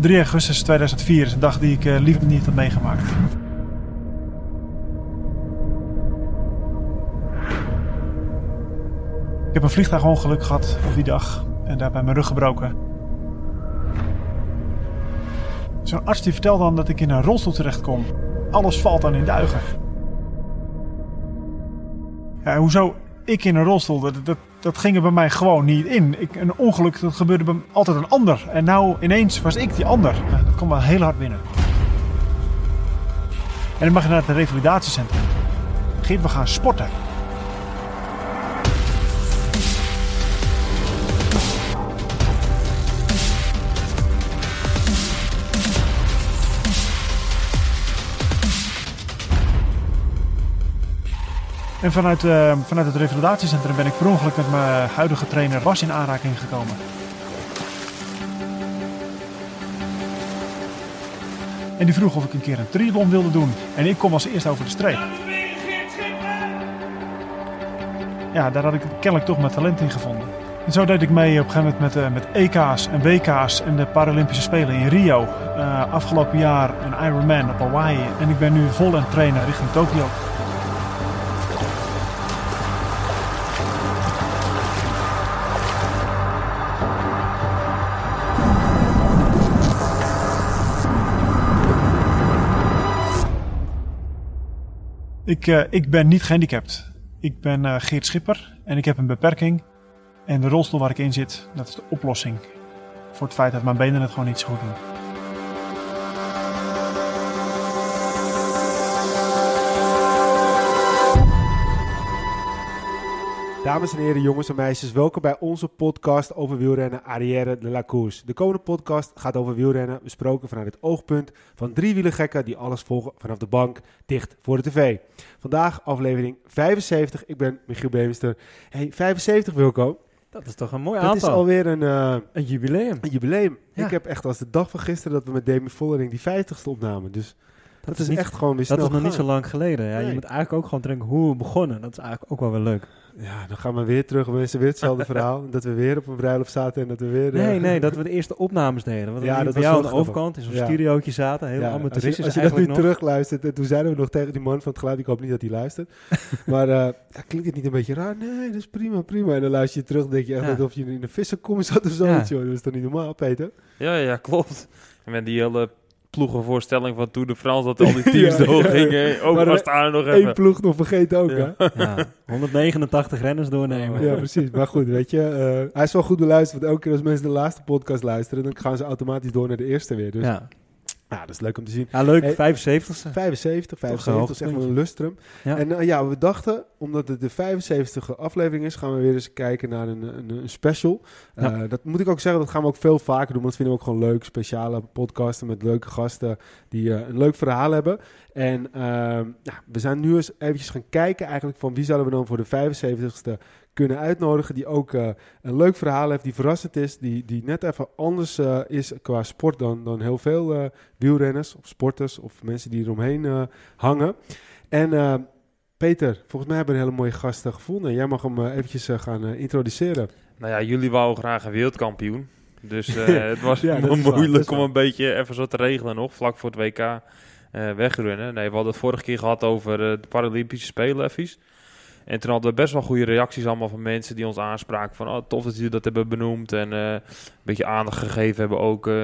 3 augustus 2004 is een dag die ik uh, liever niet had meegemaakt. Ik heb een vliegtuigongeluk gehad op die dag en daarbij mijn rug gebroken. Zo'n arts die vertelt dan dat ik in een rolstoel terechtkom. Alles valt dan in duigen. Ja, hoezo ik in een rolstoel? Dat, dat, ging er bij mij gewoon niet in. Ik, een ongeluk, dat gebeurde bij altijd een ander. En nou ineens was ik die ander. Dat kwam wel heel hard binnen. En dan mag je naar het revalidatiecentrum. Geert, we gaan sporten. En vanuit, uh, vanuit het revalidatiecentrum ben ik per ongeluk met mijn huidige trainer Bas in aanraking gekomen. En die vroeg of ik een keer een triathlon wilde doen. En ik kom als eerste over de streep. Ja, daar had ik kennelijk toch mijn talent in gevonden. En zo deed ik mee op een gegeven moment met, uh, met EK's en WK's en de Paralympische Spelen in Rio. Uh, afgelopen jaar een Ironman op Hawaii. En ik ben nu vol aan het trainen richting Tokio. Ik, uh, ik ben niet gehandicapt. Ik ben uh, Geert Schipper en ik heb een beperking. En de rolstoel waar ik in zit, dat is de oplossing voor het feit dat mijn benen het gewoon niet zo goed doen. Dames en heren, jongens en meisjes, welkom bij onze podcast over wielrennen Arrière de la Course. De komende podcast gaat over wielrennen, besproken vanuit het oogpunt van drie wielergekken die alles volgen vanaf de bank, dicht voor de tv. Vandaag aflevering 75, ik ben Michiel Beemster. Hey, 75 Wilco. Dat is toch een mooi aantal. Dat is alweer een, uh, een jubileum. Een jubileum. Ja. Ik heb echt als de dag van gisteren dat we met Demi Vollering die 50ste opnamen. Dus dat, is, niet, echt gewoon weer snel Dat is nog niet zo lang geleden. Ja, Nee. Je moet eigenlijk ook gewoon denken hoe we begonnen. Dat is eigenlijk ook wel weer leuk. Ja, dan gaan we weer terug. We zijn weer hetzelfde verhaal. Dat we weer op een bruiloft zaten en dat we weer... Nee, eh, nee, dat we de eerste opnames deden. Want Ja, we dat bij was jou aan de overkant in zo'n Ja. studiootje zaten. Heel Ja, als je, amateuristisch als je dat nu nog. terugluistert, en toen zeiden we nog tegen die man van het geluid, ik hoop niet dat hij luistert, maar eh, klinkt het niet een beetje raar? Nee, dat is prima, prima. En dan luister je terug, denk je echt Ja. alsof je in een vissenkom zat of zoiets. Dat is toch niet normaal, Peter? Ja, ja, klopt. En met die hele ploegenvoorstelling van Tour de France, dat al die teams Ja, doorgingen. ja. Ook Maar was daar nog ploeg nog vergeten ook, Ja. hè? Ja, 189 renners doornemen. Ja, precies. Maar goed, weet je, eh, hij is wel goed beluisterd, want elke keer als mensen de laatste podcast luisteren, dan gaan ze automatisch door naar de eerste weer. Dus ja, Ja. dat is leuk om te zien. ja, leuk. Hey. 75ste. 75, Toch een 75 is echt wel een lustrum. Ja. En eh, ja, we dachten, omdat het de 75e aflevering is, gaan we weer eens kijken naar een, een, een special. Ja. Eh, dat moet ik ook zeggen, dat gaan we ook veel vaker doen, want dat vinden we ook gewoon leuk. Speciale podcasten met leuke gasten die eh, een leuk verhaal hebben. En ehm, we zijn nu eens eventjes gaan kijken eigenlijk van wie zouden we dan voor de 75ste kunnen uitnodigen. Die ook eh, een leuk verhaal heeft, die verrassend is, die, die net even anders eh, is qua sport dan, dan heel veel eh, wielrenners of sporters of mensen die eromheen hangen. En Peter, volgens mij hebben we een hele mooie gast eh, gevonden. Jij mag hem eventjes gaan introduceren. Nou ja, jullie wouden graag een wereldkampioen. Dus het was Ja, moeilijk om een beetje even zo te regelen nog, vlak voor het WK eh wegrunnen. Nee, we hadden het vorige keer gehad over de Paralympische Spelen, effies. En toen hadden we best wel goede reacties allemaal van mensen die ons aanspraken van oh, tof dat jullie dat hebben benoemd en eh, een beetje aandacht gegeven hebben ook eh,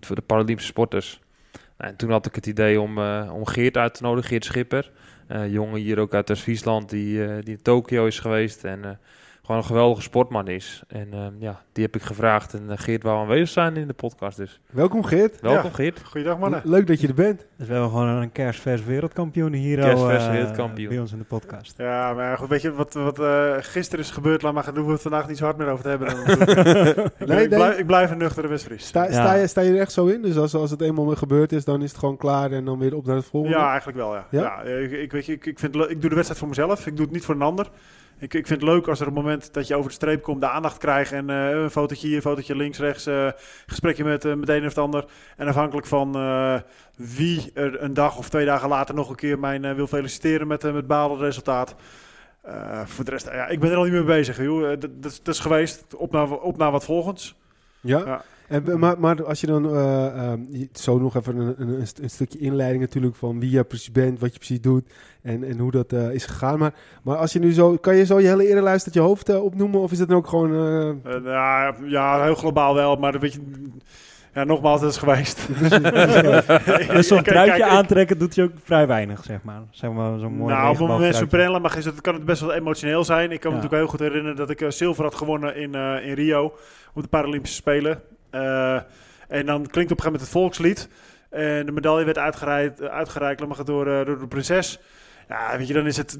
voor de Paralympische sporters. Nou, en toen had ik het idee om, eh, om Geert uit te nodigen, Geert Schipper. Jongen hier ook uit Friesland die, die in Tokio is geweest en gewoon een geweldige sportman is. En ehm, ja, die heb ik gevraagd. En eh, Geert wou aanwezig zijn in de podcast. Dus Welkom Geert. welkom Ja. Geert. Goeiedag mannen. Leuk dat je er bent. Dus we hebben gewoon een kerstvers wereldkampioen hier Kerstvers eh, wereldkampioen. bij ons in de podcast. Ja, maar goed, weet je wat, wat eh, gisteren is gebeurd? Laat maar gaan doen we het vandaag niet zo hard meer over te hebben. Dan ik, Nee, ik, blijf, ik blijf een nuchtere Westfries. Sta, Ja. sta, je, sta je er echt zo in? Dus als, als het eenmaal gebeurd is, dan is het gewoon klaar en dan weer op naar het volgende? Ja, eigenlijk wel, ja. Ja? ja? ik, ik, weet je, ik, ik, vind, ik doe de wedstrijd voor mezelf. Ik doe het niet voor een ander. Ik, ik vind het leuk als er op het moment dat je over de streep komt, de aandacht krijgt. En eh, een fotootje hier, een fotootje links, rechts. eh, gesprekje met, eh, met de een of de ander. En afhankelijk van wie er een dag of twee dagen later nog een keer mij wil feliciteren met, uh, met bepaalde resultaat. Voor de rest, ja, ik ben er al niet mee bezig. Joh. Dat, dat, is- dat is geweest. Op naar, op naar wat volgends. Ja? Ja. En, maar, maar als je dan eh, ehm, je- zo nog even een, een, een st- een stukje inleiding natuurlijk van wie je precies bent, wat je precies doet en, en hoe dat eh, is gegaan. Maar, maar als je nu zo, kan je zo je hele eerlijst uit je hoofd eh, opnoemen of is dat dan ook gewoon... eh, Eh, ja, ja, heel globaal wel. Maar een beetje... Ja, nogmaals, dat is geweest. Dus zo'n truitje aantrekken doet je ook vrij weinig, zeg maar. Zeg maar zo'n mooi nou, op het moment mag is het, kan het best wel emotioneel zijn. Ik kan me natuurlijk heel goed herinneren dat ik eh, zilver had gewonnen in, eh, in Rio op de Paralympische Spelen. Eh, en dan klinkt op een gegeven moment het volkslied. En de medaille werd uitgereikt, eh, uitgereikt door, eh, door de prinses. Ja, weet je, dan is het...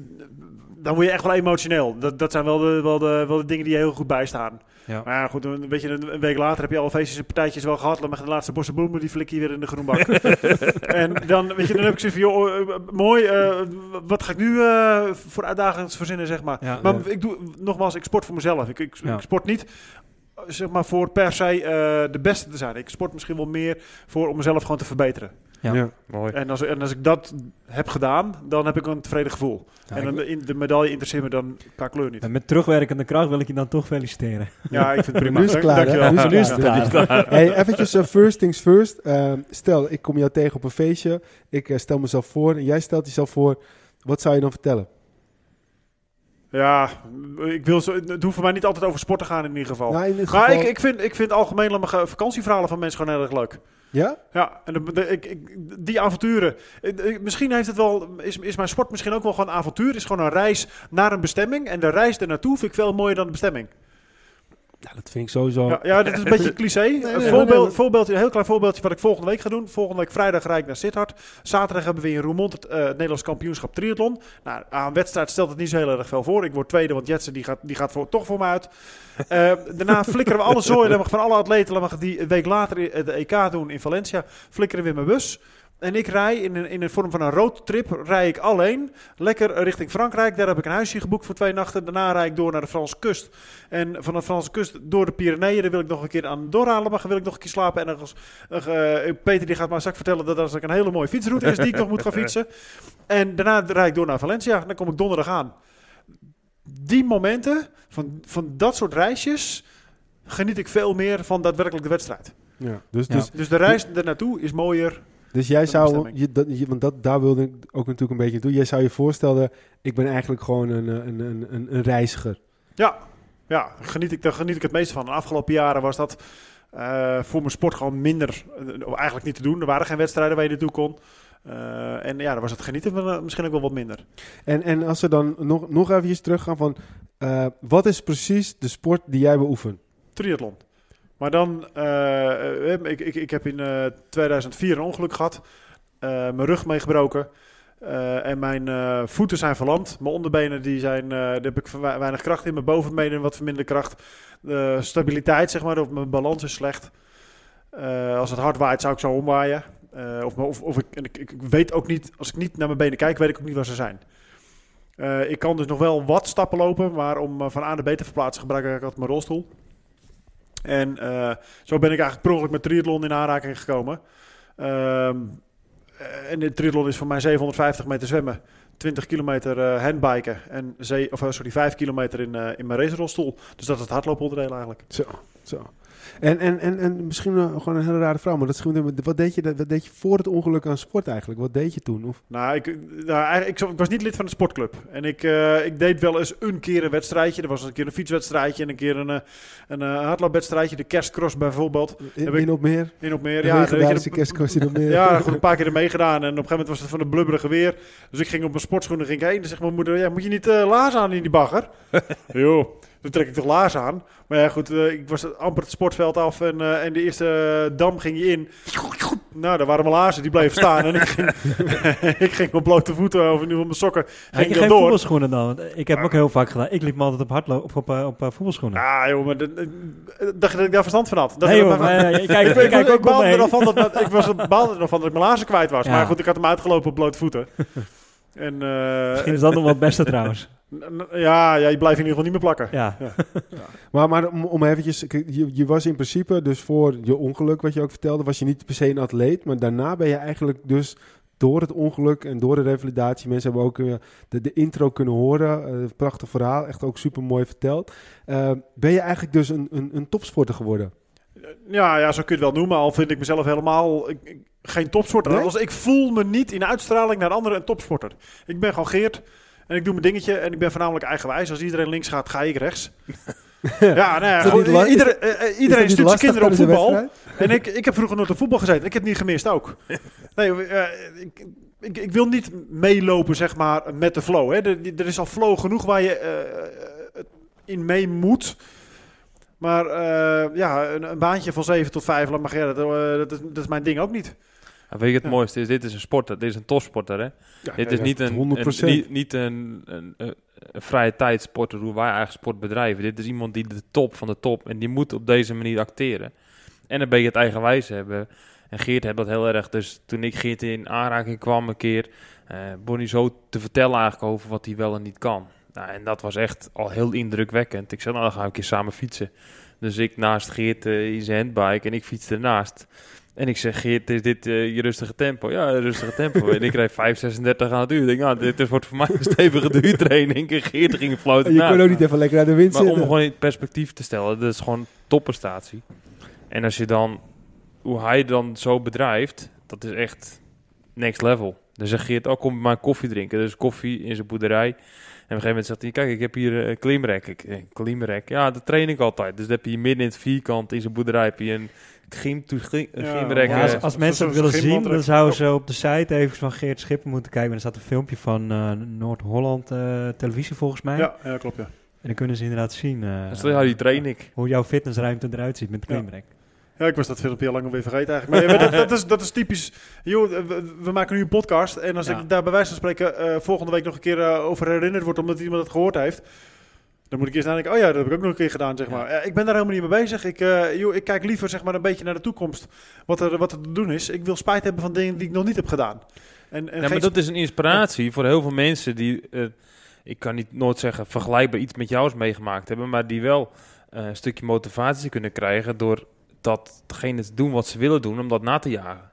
Dan word je echt wel emotioneel. Dat, dat zijn wel de, wel, de, wel de dingen die je heel goed bijstaan. Ja. Maar ja, goed, een, weet je, een, week later heb je alle feestjes en partijtjes wel gehad. Dan mag de laatste bossen bloemen, die flik je weer in de groenbak. en dan, weet je, dan heb ik zoiets van, joh, eh, mooi, wat ga ik nu voor uitdagingen verzinnen, zeg maar. Ja, maar ja. ik doe, nogmaals, ik sport voor mezelf. Ik, ik, ik sport niet, zeg maar, voor per se eh, de beste te zijn. Ik sport misschien wel meer voor om mezelf gewoon te verbeteren. Ja. Mooi. En als, en als ik dat heb gedaan, dan heb ik een tevreden gevoel. Ja, en dan, in- de medaille interesseert me dan qua kleur niet. En met terugwerkende kracht wil ik je dan toch feliciteren. Ja, ik vind het prima. Nu is het klaar, hè? Dankjewel. Nu is Nu het is het klaar. klaar. Hey, eventjes eh, first things first. Ehm, stel, ik kom jou tegen op een feestje. Ik eh, stel mezelf voor en jij stelt jezelf voor. Wat zou je dan vertellen? Ja, ik wil zo, het hoeft voor mij niet altijd over sport te gaan in ieder geval. Nou, in maar ik, ik, vind, ik vind algemeen vakantieverhalen van mensen gewoon heel erg leuk. Ja? Ja, en de, de- ik, ik- die avonturen. Misschien heeft het wel, is, is mijn sport misschien ook wel gewoon een avontuur. Is gewoon een reis naar een bestemming. En de reis ernaartoe vind ik veel mooier dan de bestemming. Ja, dat vind ik sowieso. Ja, ja dit is een beetje cliché. nee, een voorbeeld, nee. voorbeeldje, een heel klein voorbeeldje wat ik volgende week ga doen. Volgende week vrijdag rijd ik naar Sittard. Zaterdag hebben we in Roermond het, eh, het Nederlands kampioenschap triathlon. Nou, aan wedstrijd stelt het niet zo heel erg veel voor. Ik word tweede, want Jetsen die gaat, die gaat voor, toch voor me uit. Eh, daarna flikkeren we alle zooi dan mag van alle atleten dan mag die een week later i- de EK doen in Valencia. Flikkeren we in mijn bus. En ik rij in een, in een vorm van een roadtrip, rij ik alleen, lekker richting Frankrijk. Daar heb ik een huisje geboekt voor twee nachten. Daarna rijd ik door naar de Franse kust. En van de Franse kust door de Pyreneeën, daar wil ik nog een keer aan doorhalen. Maar wil ik nog een keer slapen. En dan als, eh, Peter die gaat mij straks vertellen dat dat een hele mooie fietsroute is die ik nog moet gaan fietsen. En daarna rijd ik door naar Valencia. Dan kom ik donderdag aan. Die momenten, van, van dat soort reisjes, geniet ik veel meer van daadwerkelijk de wedstrijd. Ja. Dus, Ja. dus, Dus de reis er naartoe is mooier. Dus jij zou, je, dat, je, want dat, daar wilde ik ook natuurlijk een beetje naartoe. Jij zou je voorstellen, ik ben eigenlijk gewoon een, eh, een, een, een, een reiziger. Ja, ja geniet ik, daar geniet ik het meeste van. De afgelopen jaren was dat eh, voor mijn sport gewoon minder, eh, eigenlijk niet te doen. Er waren geen wedstrijden waar je naartoe kon. En ja, dan was het genieten van, misschien ook wel wat minder. En, en als we dan nog, nog eventjes teruggaan van, wat is precies de sport die jij beoefent? Triathlon. Maar dan, eh, eh, ik, ik, ik heb in eh, 2004 een ongeluk gehad. Eh, mijn rug meegebroken. Eh, en mijn eh, voeten zijn verlamd. Mijn onderbenen die zijn, eh, daar heb ik weinig kracht in. Mijn bovenbenen wat verminderde kracht. De stabiliteit, zeg maar, of mijn balans is slecht. Eh, als het hard waait, zou ik zo omwaaien. Eh, of, of, of ik, en ik, ik weet ook niet, als ik niet naar mijn benen kijk, weet ik ook niet waar ze zijn. Eh, ik kan dus nog wel wat stappen lopen, maar om eh, van A naar B te verplaatsen gebruik ik altijd mijn rolstoel. En eh, zo ben ik eigenlijk per ongeluk met triathlon in aanraking gekomen. Ehm, eh, en de triathlon is voor mij 750 meter zwemmen, 20 kilometer eh, handbiken en of, sorry, 5 kilometer in, in mijn racerolstoel. Dus dat is het hardlooponderdeel eigenlijk. Zo, zo. En, en, en, en misschien gewoon een hele rare vraag, maar dat wat, deed je, wat deed je voor het ongeluk aan sport eigenlijk? Wat deed je toen? Of, Nou, ik, nou, ik, ik was niet lid van de sportclub. En ik, eh, ik deed wel eens een keer een wedstrijdje. Er was een keer een fietswedstrijdje en een keer een, eh, een eh, hardloopwedstrijdje. De kerstcross bijvoorbeeld. in, Heb ik- in op meer? In op meer. De Ja, je, kerstkost in op meer. ja, goed, een paar keer er meegedaan. En op een gegeven moment was het van de blubberige weer. Dus ik ging op mijn sportschoenen ging ik heen. En zeg mijn moeder, ja, moet je niet eh laars aan in die bagger? Joh, Dan trek ik toch laars aan. Maar ja, goed, eh, ik was amper het sportveld af en, eh, en de eerste eh, dam ging je in. Nou, daar waren mijn laarzen, die bleven staan. en ik ging, ik ging op blote voeten of nu op mijn sokken. Heb Ging ik door. voetbalschoenen dan? Ik heb ook heel vaak gedaan. Ik liep me altijd op hardloop op, op, op, voetbalschoenen. Ah, joh, maar dacht je dat ik daar verstand van had? Dat nee maar, ik kijk, ik, ik ik, kijk ik ook baalde er van dat, ik was baalde er al van dat ik mijn laarzen kwijt was. Ja. Maar goed, ik had hem uitgelopen op blote voeten. En, eh, Misschien is dat nog wel het beste trouwens. Ja, ja, je blijft in ieder geval niet meer plakken. Ja. Maar, maar om, om eventjes, je, je was in principe dus voor je ongeluk, wat je ook vertelde, was je niet per se een atleet. Maar daarna ben je eigenlijk dus door het ongeluk en door de revalidatie, mensen hebben ook eh, de, de intro kunnen horen, eh, prachtig verhaal, echt ook super mooi verteld. Eh, ben je eigenlijk dus een, een, een topsporter geworden? Ja, ja, zo kun je het wel noemen. Al vind ik mezelf helemaal ik- ik- geen topsporter. Nee? Als ik voel me niet in uitstraling naar anderen een topsporter. Ik ben gewoon Geert en ik doe mijn dingetje en ik ben voornamelijk eigenwijs. Als iedereen links gaat, ga ik rechts. ja, nou ja, iedereen, eh, eh, iedereen niet stuurt zijn kinderen op voetbal. En ik, ik heb vroeger nooit op voetbal gezeten. Ik heb het niet gemist ook. Nee, eh, ik, ik, ik wil niet meelopen, zeg maar, met de flow. Hè. Er, er is al flow genoeg waar je in mee moet. Maar ja, een, een baantje van 7 tot 5, laat maar ja, dat, dat, is, dat is mijn ding ook niet. Weet je het Ja. mooiste is? Dit is een sporter, dit is een topsporter, hè? Ja, dit is niet een, 100%. een, niet, niet een, een, een, een vrije tijdsporter, hoe wij eigen sport bedrijven. Dit is iemand die de top van de top en die moet op deze manier acteren. En dan ben je het eigenwijs hebben. En Geert heeft dat heel erg. Dus toen ik Geert in aanraking kwam een keer, eh begon hij zo te vertellen eigenlijk over wat hij wel en niet kan. Nou, en dat was echt al heel indrukwekkend. Ik zei, nou dan gaan we een keer samen fietsen. Dus ik naast Geert eh, in zijn handbike en ik fietste ernaast. En ik zeg, Geert, is dit eh, je rustige tempo? Ja, rustige tempo. en ik reed 5,36 aan het uur. Ik denk, nou, dit is- wordt voor mij een stevige duurtraining. En Geert ging fluit En je kon ook niet even lekker naar de wind maar om gewoon in perspectief te stellen, dat is gewoon topprestatie. En als je dan, hoe hij dan zo bedrijft, dat is echt next level. Dan zegt Geert, oh kom maar koffie drinken. Dus koffie in zijn boerderij. En op een gegeven moment zegt hij, kijk ik heb hier een klimrek. Ik, eh, klimrek, ja dat train ik altijd. Dus dan heb je hier midden in het vierkant in zijn boerderij heb je een gym, to- gym- een Ja, gymrek. Ja, eh, als, zo- mensen het willen zien, dan zouden ze op de site even van Geert Schipper moeten kijken. Er staat een filmpje van eh, Noord-Holland eh, televisie volgens mij. Ja, ja klopt ja. En dan kunnen ze inderdaad zien eh, dus dan, ja, die train ik. hoe jouw fitnessruimte eruit ziet met de klimrek. Ja, ik was dat filmpje al lang alweer vergeten eigenlijk. Maar, ja, maar dat, dat, is, dat is typisch. Joh, we, we maken nu een podcast. En als Ja. ik daar bij wijze van spreken eh, volgende week nog een keer eh, over herinnerd word... omdat iemand het gehoord heeft... dan moet ik eerst nadenken... oh ja, dat heb ik ook nog een keer gedaan, zeg Ja. maar. Ja, ik ben daar helemaal niet mee bezig. Ik, eh, joh, ik kijk liever zeg maar, een beetje naar de toekomst. Wat er, wat er te doen is. Ik wil spijt hebben van dingen die ik nog niet heb gedaan. En, en Ja, maar dat is een inspiratie voor heel veel mensen die, eh, ik kan niet nooit zeggen vergelijkbaar iets met jou eens meegemaakt hebben, maar die wel eh, een stukje motivatie kunnen krijgen door datgene te doen wat ze willen doen, om dat na te jagen.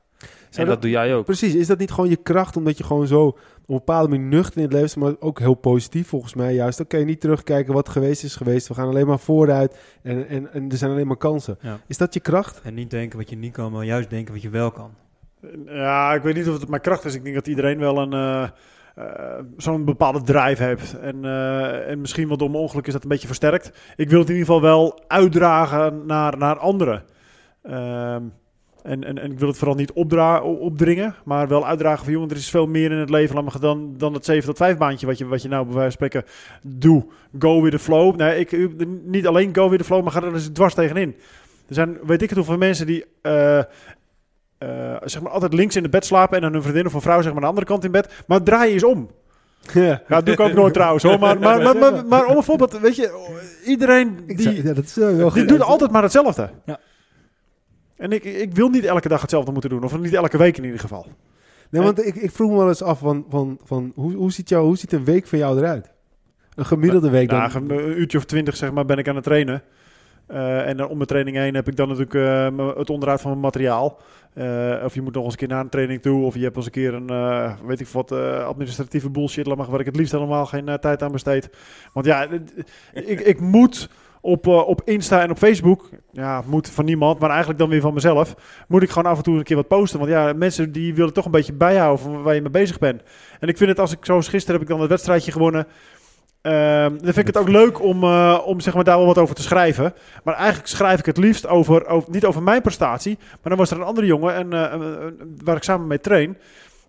En dat doe jij ook. Precies, is dat niet gewoon je kracht omdat je gewoon zo op een bepaalde manier nuchter in het leven maar ook heel positief volgens mij juist. Dan kan je niet terugkijken wat geweest is geweest. We gaan alleen maar vooruit en, en, en er zijn alleen maar kansen. Ja. Is dat je kracht? En niet denken wat je niet kan, maar juist denken wat je wel kan. Ja, ik weet niet of het mijn kracht is. Ik denk dat iedereen wel een eh, eh, zo'n bepaalde drive heeft. En, eh, en misschien door mijn ongeluk is dat een beetje versterkt. Ik wil het in ieder geval wel uitdragen naar, naar anderen. Ehm, en, en, en ik wil het vooral niet opdra opdringen, maar wel uitdragen van jongen, er is veel meer in het leven dan, dan het 7 tot 5 baantje wat je, wat je nou bij wijze van spreken doet. Go with the flow. Nee, ik, niet alleen go with the flow, maar ga er eens dwars tegenin. Er zijn, weet ik het hoeveel mensen die eh, eh, zeg maar altijd links in het bed slapen en dan hun vriendin of een vrouw zeg maar aan de andere kant in bed. Maar draai eens om. Ja. Ja, dat doe ik ook nooit trouwens hoor. Maar, maar, maar, maar, maar om een voorbeeld, weet je, iedereen die, zou- ja, dat is wel die doet altijd maar hetzelfde. Ja. En ik, ik wil niet elke dag hetzelfde moeten doen. Of niet elke week in ieder geval. Nee, want ik, ik vroeg me wel eens af van, van, van hoe, hoe, ziet jou, hoe ziet een week van jou eruit? Een gemiddelde week dan? Ja, een uurtje of twintig zeg maar ben ik aan het trainen. Eh, en om mijn training heen heb ik dan natuurlijk eh, het onderhoud van mijn materiaal. Eh, of je moet nog eens een keer naar een training toe. Of je hebt eens een keer een, weet ik wat, administratieve bullshit. laat maar, Waar ik het liefst helemaal geen tijd aan besteed. Want ja, ik, ik moet op, eh, op Insta en op Facebook. Ja, moet van niemand, maar eigenlijk dan weer van mezelf. Moet ik gewoon af en toe een keer wat posten. Want ja, mensen die willen toch een beetje bijhouden van waar je mee bezig bent. En ik vind het als ik zoals gisteren heb ik dan het wedstrijdje gewonnen. Ehm, dan vind ik het ook leuk om, eh, om zeg maar, daar wel wat over te schrijven. Maar eigenlijk schrijf ik het liefst over, over, niet over mijn prestatie. Maar dan was er een andere jongen en, eh, waar ik samen mee train.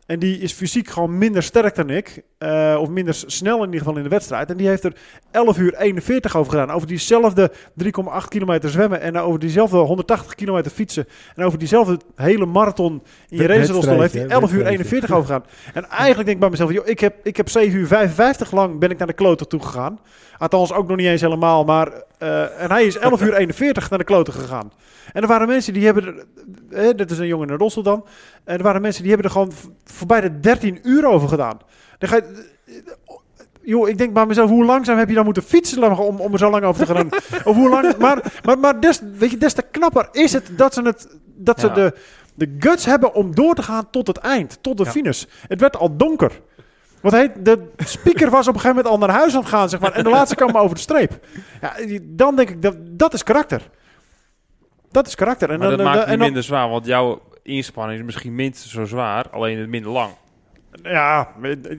En die is fysiek gewoon minder sterk dan ik. Eh, of minder snel in ieder geval in de wedstrijd. En die heeft er 11 uur 41 over gedaan. Over diezelfde 3,8 kilometer zwemmen. En over diezelfde 180 kilometer fietsen. En over diezelfde hele marathon in je racerolstoel heeft hij wedstrijd, 11 uur hè, 41 over gedaan. En eigenlijk denk ik bij mezelf, joh, ik, heb, ik heb 7 uur 55 lang ben ik naar de kloten toe gegaan. Althans, ook nog niet eens helemaal. Maar, eh, en hij is 11 uur 41 naar de kloten gegaan. En er waren mensen die hebben... Er, eh, dit is een jongen in dan. En er waren mensen die hebben er gewoon voorbij de 13 uur over gedaan. Dan ga je... Joh, ik denk bij mezelf, hoe langzaam heb je dan moeten fietsen om, om er zo lang over te gaan? of hoe lang... Maar, maar, maar des, weet je, des te knapper is het dat ze, het, dat ze Ja. de, de guts hebben om door te gaan tot het eind. Tot de Ja. finish. Het werd al donker. Wat heet, de speaker was op een gegeven moment al naar huis aan het gaan, zeg maar. En de laatste kwam over de streep. Ja, dan denk ik, dat, dat is karakter. Dat is karakter. En Maar dan, dat maakt en het niet dan- minder zwaar, want jouw inspanning is misschien minstens zo zwaar, alleen het minder lang. Ja,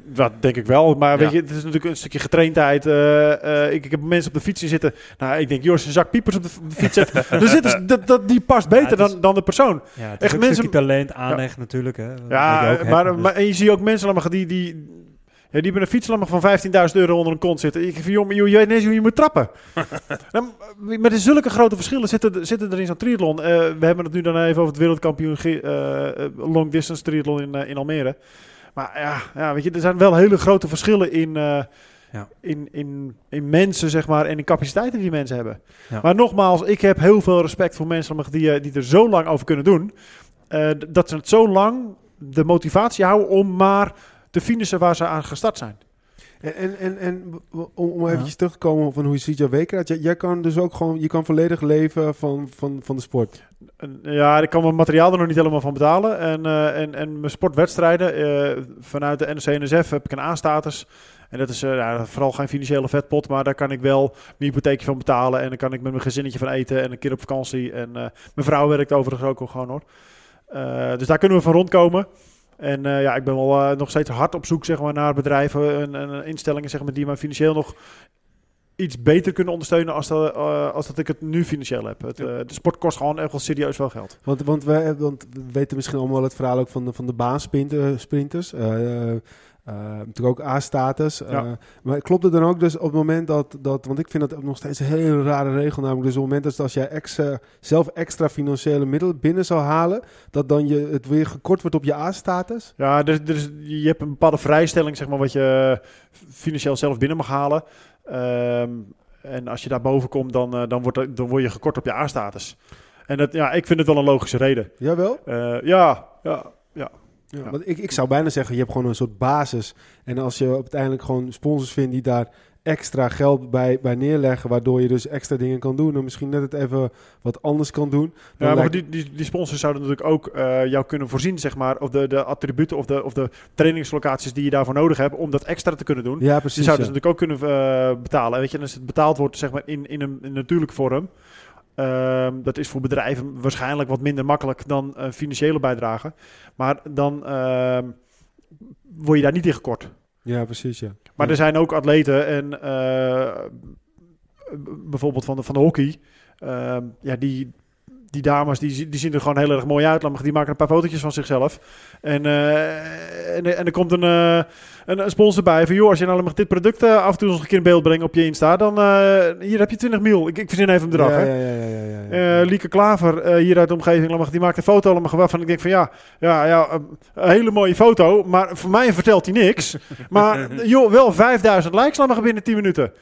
dat denk ik wel. Maar weet je, het is natuurlijk een stukje getraindheid. Eh, eh, ik, ik heb mensen op de fiets zien zitten. Nou, ik denk, Jos, een zak piepers op de, op de fiets zet. dan zitten ze- dat, dat, die past beter is- dan, dan de persoon. Ja, het Echt is mensen- talent, aanleg natuurlijk. Hè, Ja, ook dus- maar en je ziet ook mensen allemaal die, die, ja, die hebben een fietslammer van 15.000 euro onder een kont zitten. Ik vind, joh, je weet niet eens hoe je moet trappen. nou, met zulke grote verschillen zitten, zitten er in zo'n triathlon. Eh, we hebben het nu dan even over het wereldkampioen long distance triathlon in, in Almere. Maar ja, ja, weet je, er zijn wel hele grote verschillen in, eh, Ja. in, in, in mensen, zeg maar, en in capaciteiten die mensen hebben. Ja. Maar nogmaals, ik heb heel veel respect voor mensen die, eh, die er zo lang over kunnen doen. eh, dat ze het zo lang de motivatie houden om maar te finishen waar ze aan gestart zijn. En, en, en, en om, om eventjes terug te komen van hoe je ziet jouw week eruit. Jij, jij kan dus ook gewoon, je kan volledig leven van, van, van de sport. En, ja, ik kan mijn materiaal er nog niet helemaal van betalen. En, eh, en, en mijn sportwedstrijden, eh, vanuit de NOC-NSF heb ik een A-status. En dat is eh, ja, vooral geen financiële vetpot, maar daar kan ik wel mijn hypotheekje van betalen. En dan kan ik met mijn gezinnetje van eten en een keer op vakantie. En eh, mijn vrouw werkt overigens ook al gewoon hoor. Eh, dus daar kunnen we van rondkomen. En eh, ja, ik ben wel eh, nog steeds hard op zoek zeg maar, naar bedrijven en, en instellingen zeg maar, die mij financieel nog iets beter kunnen ondersteunen als, dat, eh, als dat ik het nu financieel heb. Het, de sport kost gewoon echt wel serieus wel geld. Want, want, wij, want we weten misschien allemaal het verhaal ook van de, van de baansprinters. eh natuurlijk ook A-status. Ja. Eh, maar klopt het dan ook dus op het moment dat, dat... Want ik vind dat nog steeds een hele rare regel. Namelijk dus op het moment dat als jij extra, zelf extra financiële middelen binnen zou halen... dat dan je, het weer gekort wordt op je A-status? Ja, er is, je hebt een bepaalde vrijstelling, zeg maar, wat je financieel zelf binnen mag halen. Ehm, en als je daar boven komt, dan, eh, dan, wordt dan word je gekort op je A-status. En dat, ja, ik vind het wel een logische reden. Jawel? Eh, ja, ja, Ja, Ja. Want ik, ik zou bijna zeggen, je hebt gewoon een soort basis. En als je uiteindelijk gewoon sponsors vindt die daar extra geld bij, bij neerleggen... waardoor je dus extra dingen kan doen... en misschien net het even wat anders kan doen... dan Ja, maar die, die, die sponsors zouden natuurlijk ook eh, jou kunnen voorzien, zeg maar, of de, de attributen of de, of de trainingslocaties die je daarvoor nodig hebt om dat extra te kunnen doen. Ja, Die precies. zouden ja. ze natuurlijk ook kunnen eh, betalen. Weet je, en als het betaald wordt, zeg maar, in, in, een, in een natuurlijke vorm. Ehm, dat is voor bedrijven waarschijnlijk wat minder makkelijk dan eh, financiële bijdrage. Maar dan ehm, word je daar niet in gekort. Ja, precies, ja. Maar Ja. er zijn ook atleten en eh, bijvoorbeeld van de, van de hockey. ehm, ja, die, die dames die, die zien er gewoon heel erg mooi uit. Die maken een paar fotootjes van zichzelf. En, eh, en, en er komt een, eh, een, een sponsor bij van... joh, als je nou mag dit product eh, af en toe nog een keer in beeld brengen op je Insta... dan hier heb je 20 mil. Ik, ik verzin even een bedrag, ja, ja, ja, ja, ja, ja, ja. Lieke Klaver, hier uit de omgeving, die maakt een foto allemaal waarvan ik denk van ja, ja, ja een, hele mooie foto, maar voor mij vertelt hij niks. maar joh, wel 5000 likes binnen 10 minuten.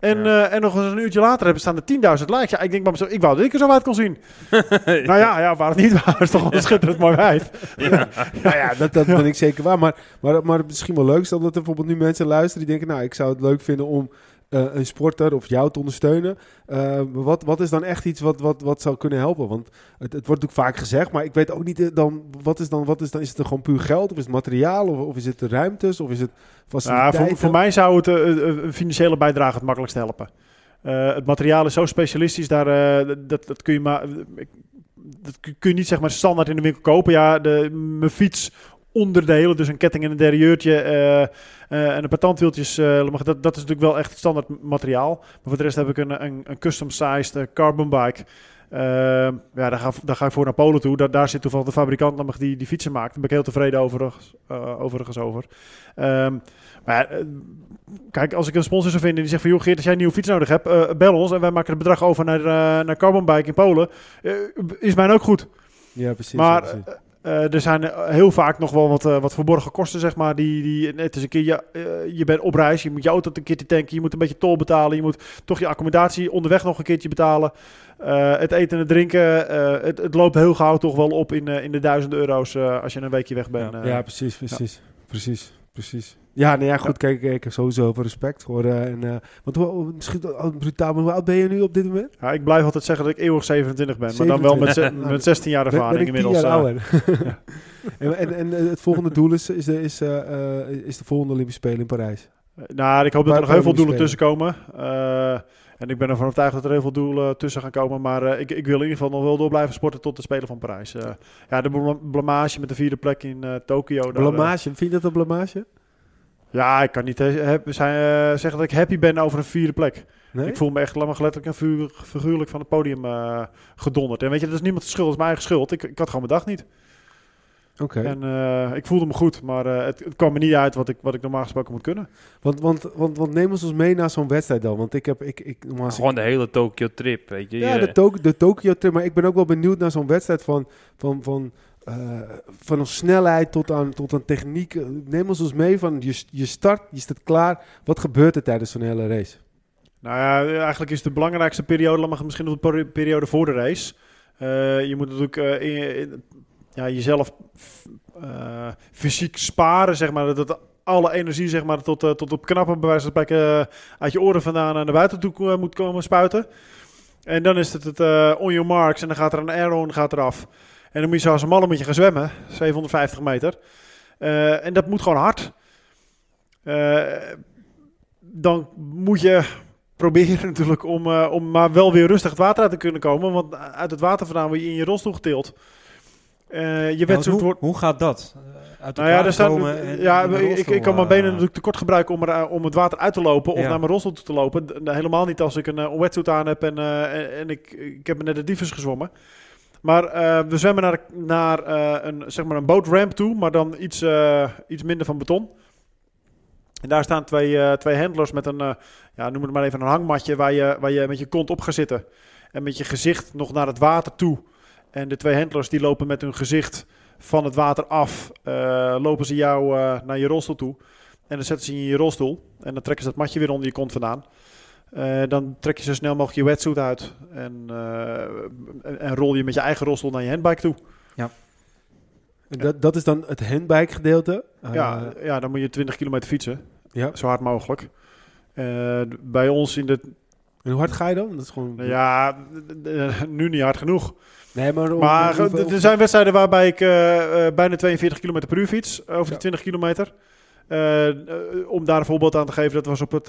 En, Ja. eh, en nog eens een uurtje later hebben staan er 10.000 likes. Ja, ik denk bij mezelf, ik wou dat ik er zo uit kon zien. nou ja, ja, waar het niet waar is toch wel een schitterend mooi wijf. Ja. Nou ja, dat, dat ben ik zeker waar. Maar, maar, maar misschien wel leuk is dat er bijvoorbeeld nu mensen luisteren die denken... nou, ik zou het leuk vinden om eh, een sporter of jou te ondersteunen. Eh, wat, wat is dan echt iets wat, wat, wat zou kunnen helpen? Want het, het wordt natuurlijk vaak gezegd, maar ik weet ook niet eh, dan... Wat is dan, wat is dan, is het gewoon puur geld? Of is het materiaal? Of, of is het de ruimtes? Of is het Ja, faciliteiten? voor, voor mij zou het eh, een financiële bijdrage het makkelijkst helpen. Het materiaal is zo specialistisch, daar, dat, dat kun je maar... ik- Dat kun je niet zeg maar standaard in de winkel kopen. Ja, de, mijn fiets onderdelen, dus een ketting en een derieurtje eh, eh, en een paar tandwieltjes, eh, dat, dat is natuurlijk wel echt standaard materiaal. Maar voor de rest heb ik een, een, een custom-sized carbon bike. Ja, daar ga, daar ga ik voor naar Polen toe. Daar, daar zit toevallig de fabrikant namelijk die die fietsen maakt. Daar ben ik heel tevreden overigens, overigens over. Ehm, maar kijk, als ik een sponsor zou vinden die zegt van... joh Geert, als jij een nieuwe fiets nodig hebt, bel ons. En wij maken het bedrag over naar, naar Carbon Bike in Polen. Is mij ook goed. Ja, precies. maar ja, precies. Eh, er zijn eh, heel vaak nog wel wat, eh, wat verborgen kosten, zeg maar. Die, die, het is een keer, je, je bent op reis, je moet je auto een keertje tanken, je moet een beetje tol betalen, je moet toch je accommodatie onderweg nog een keertje betalen. Het eten en het drinken, het, het loopt heel gauw toch wel op in, in de duizenden euro's als je een weekje weg bent. Ja. ja, precies, precies. Precies, precies. Ja, nee, ja, goed. Kijk, ik heb sowieso veel respect voor. eh, en, eh, want hoe, misschien oh, brutaal, maar hoe oud ben je nu op dit moment? Ja, ik blijf altijd zeggen dat ik eeuwig 27 ben, maar dan wel met, ze- 27. met 16 jaar Ben, ben ervaring inmiddels. jaar eh. en en, en het volgende doel is, is, de, is, is de volgende Olympische Spelen in Parijs. Nou, ik hoop dat er nog heel veel doelen tussen komen. En ik ben ervan overtuigd dat er heel veel doelen tussen gaan komen. Maar eh, ik, ik wil in ieder geval nog wel door blijven sporten tot de Spelen van Parijs. Eh, ja, de bla- blamage met de vierde plek in eh Tokio. Blamage, vind je dat een blamage? ja, ik kan niet heb- zijn, zeggen dat ik happy ben over een vierde plek. Nee? Ik voel me echt maar letterlijk en figuurlijk van het podium gedonderd. En weet je, dat is niemand schuld, dat is mijn eigen schuld. Ik, ik had gewoon mijn dag niet. Oké. En eh, ik voelde me goed, maar eh, het, het kwam me niet uit wat ik, wat ik normaal gesproken moet kunnen. Want, want, want, want neem ons eens mee naar zo'n wedstrijd dan. Want ik heb... Ik, ik, normaal ik- Gewoon de hele Tokyo trip, weet je. Ja, de, Tok- de Tokyo trip. Maar ik ben ook wel benieuwd naar zo'n wedstrijd van, van, van, eh, van een snelheid tot aan, tot aan techniek. Neem ons eens mee van je, je start, je staat klaar. Wat gebeurt er tijdens zo'n hele race? Nou ja, eigenlijk is de belangrijkste periode, laat maar misschien nog de peri- periode voor de race. Eh, je moet natuurlijk eh, in- in- ja, jezelf eh, fysiek sparen, zeg maar. Dat, alle energie, zeg maar, tot, eh, tot op knappen, bij eh, uit je oren vandaan naar buiten toe moet komen spuiten. En dan is het het on your marks en dan gaat er een aeron gaat eraf. En dan moet je zoals een malle met je gaan zwemmen, 750 meter. En dat moet gewoon hard. Dan moet je proberen natuurlijk om, om maar wel weer rustig het water uit te kunnen komen. Want uit het water vandaan word je in je rolstoel getild. Eh, je Ja, hoe, hoe gaat dat? Eh, Uit Nou ja, en ja ik, ik, kan mijn eh, benen natuurlijk te kort gebruiken om, er, eh, om het water uit te lopen of Ja. naar mijn rolstoel toe te lopen. D- helemaal niet als ik een uh, wetsuit aan heb en, eh, en, ik, ik heb net de diefes gezwommen. Maar eh, we zwemmen naar, naar eh, een, zeg maar een bootramp toe, maar dan iets, eh, iets minder van beton. En daar staan twee, eh, twee handlers met een, eh, ja, noem het maar even een hangmatje waar je, waar je met je kont op gaat zitten. En met je gezicht nog naar het water toe. En de twee handlers die lopen met hun gezicht van het water af, eh, lopen ze jou eh, naar je rolstoel toe. En dan zetten ze je in je rolstoel. En dan trekken ze dat matje weer onder je kont vandaan. Eh, dan trek je zo snel mogelijk je wetsuit uit. En, eh, en, en rol je met je eigen rolstoel naar je handbike toe. En dat, dat is dan het handbike gedeelte. Ja, ja, dan moet je 20 kilometer fietsen. ja. Zo hard mogelijk. Eh, bij ons in de... En hoe hard ga je dan? Dat is gewoon... Ja, nu niet hard genoeg. Nee, maar... Maar er zijn wedstrijden waarbij ik eh, eh, bijna 42 km per uur fiets. Over Ja. de 20 kilometer. Eh, om daar een voorbeeld aan te geven. Dat was op het,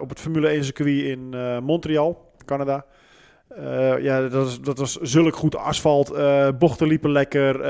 op het Formule 1 circuit in Montreal, Canada. Ja, dat was, dat was zulk goed asfalt. bochten liepen lekker.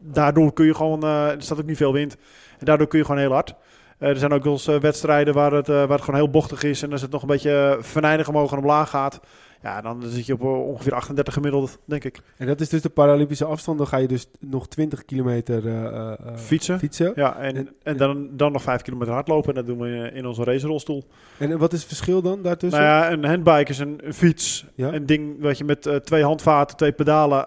daardoor kun je gewoon... er staat ook niet veel wind. En daardoor kun je gewoon heel hard. Er zijn ook wel eens wedstrijden waar het, waar het gewoon heel bochtig is. En als het nog een beetje venijnig omhoog en omlaag gaat. Ja, dan zit je op eh, ongeveer 38 gemiddeld, denk ik. En dat is dus de Paralympische afstand. Dan ga je dus nog 20 kilometer eh, eh, Fietsen. fietsen. Ja, en, En- en dan, dan nog 5 kilometer hardlopen. En dat doen we in, onze racerolstoel. En wat is het verschil dan daartussen? Nou ja, een handbike is een, een fiets. Ja. Een ding wat je met twee handvaten, twee pedalen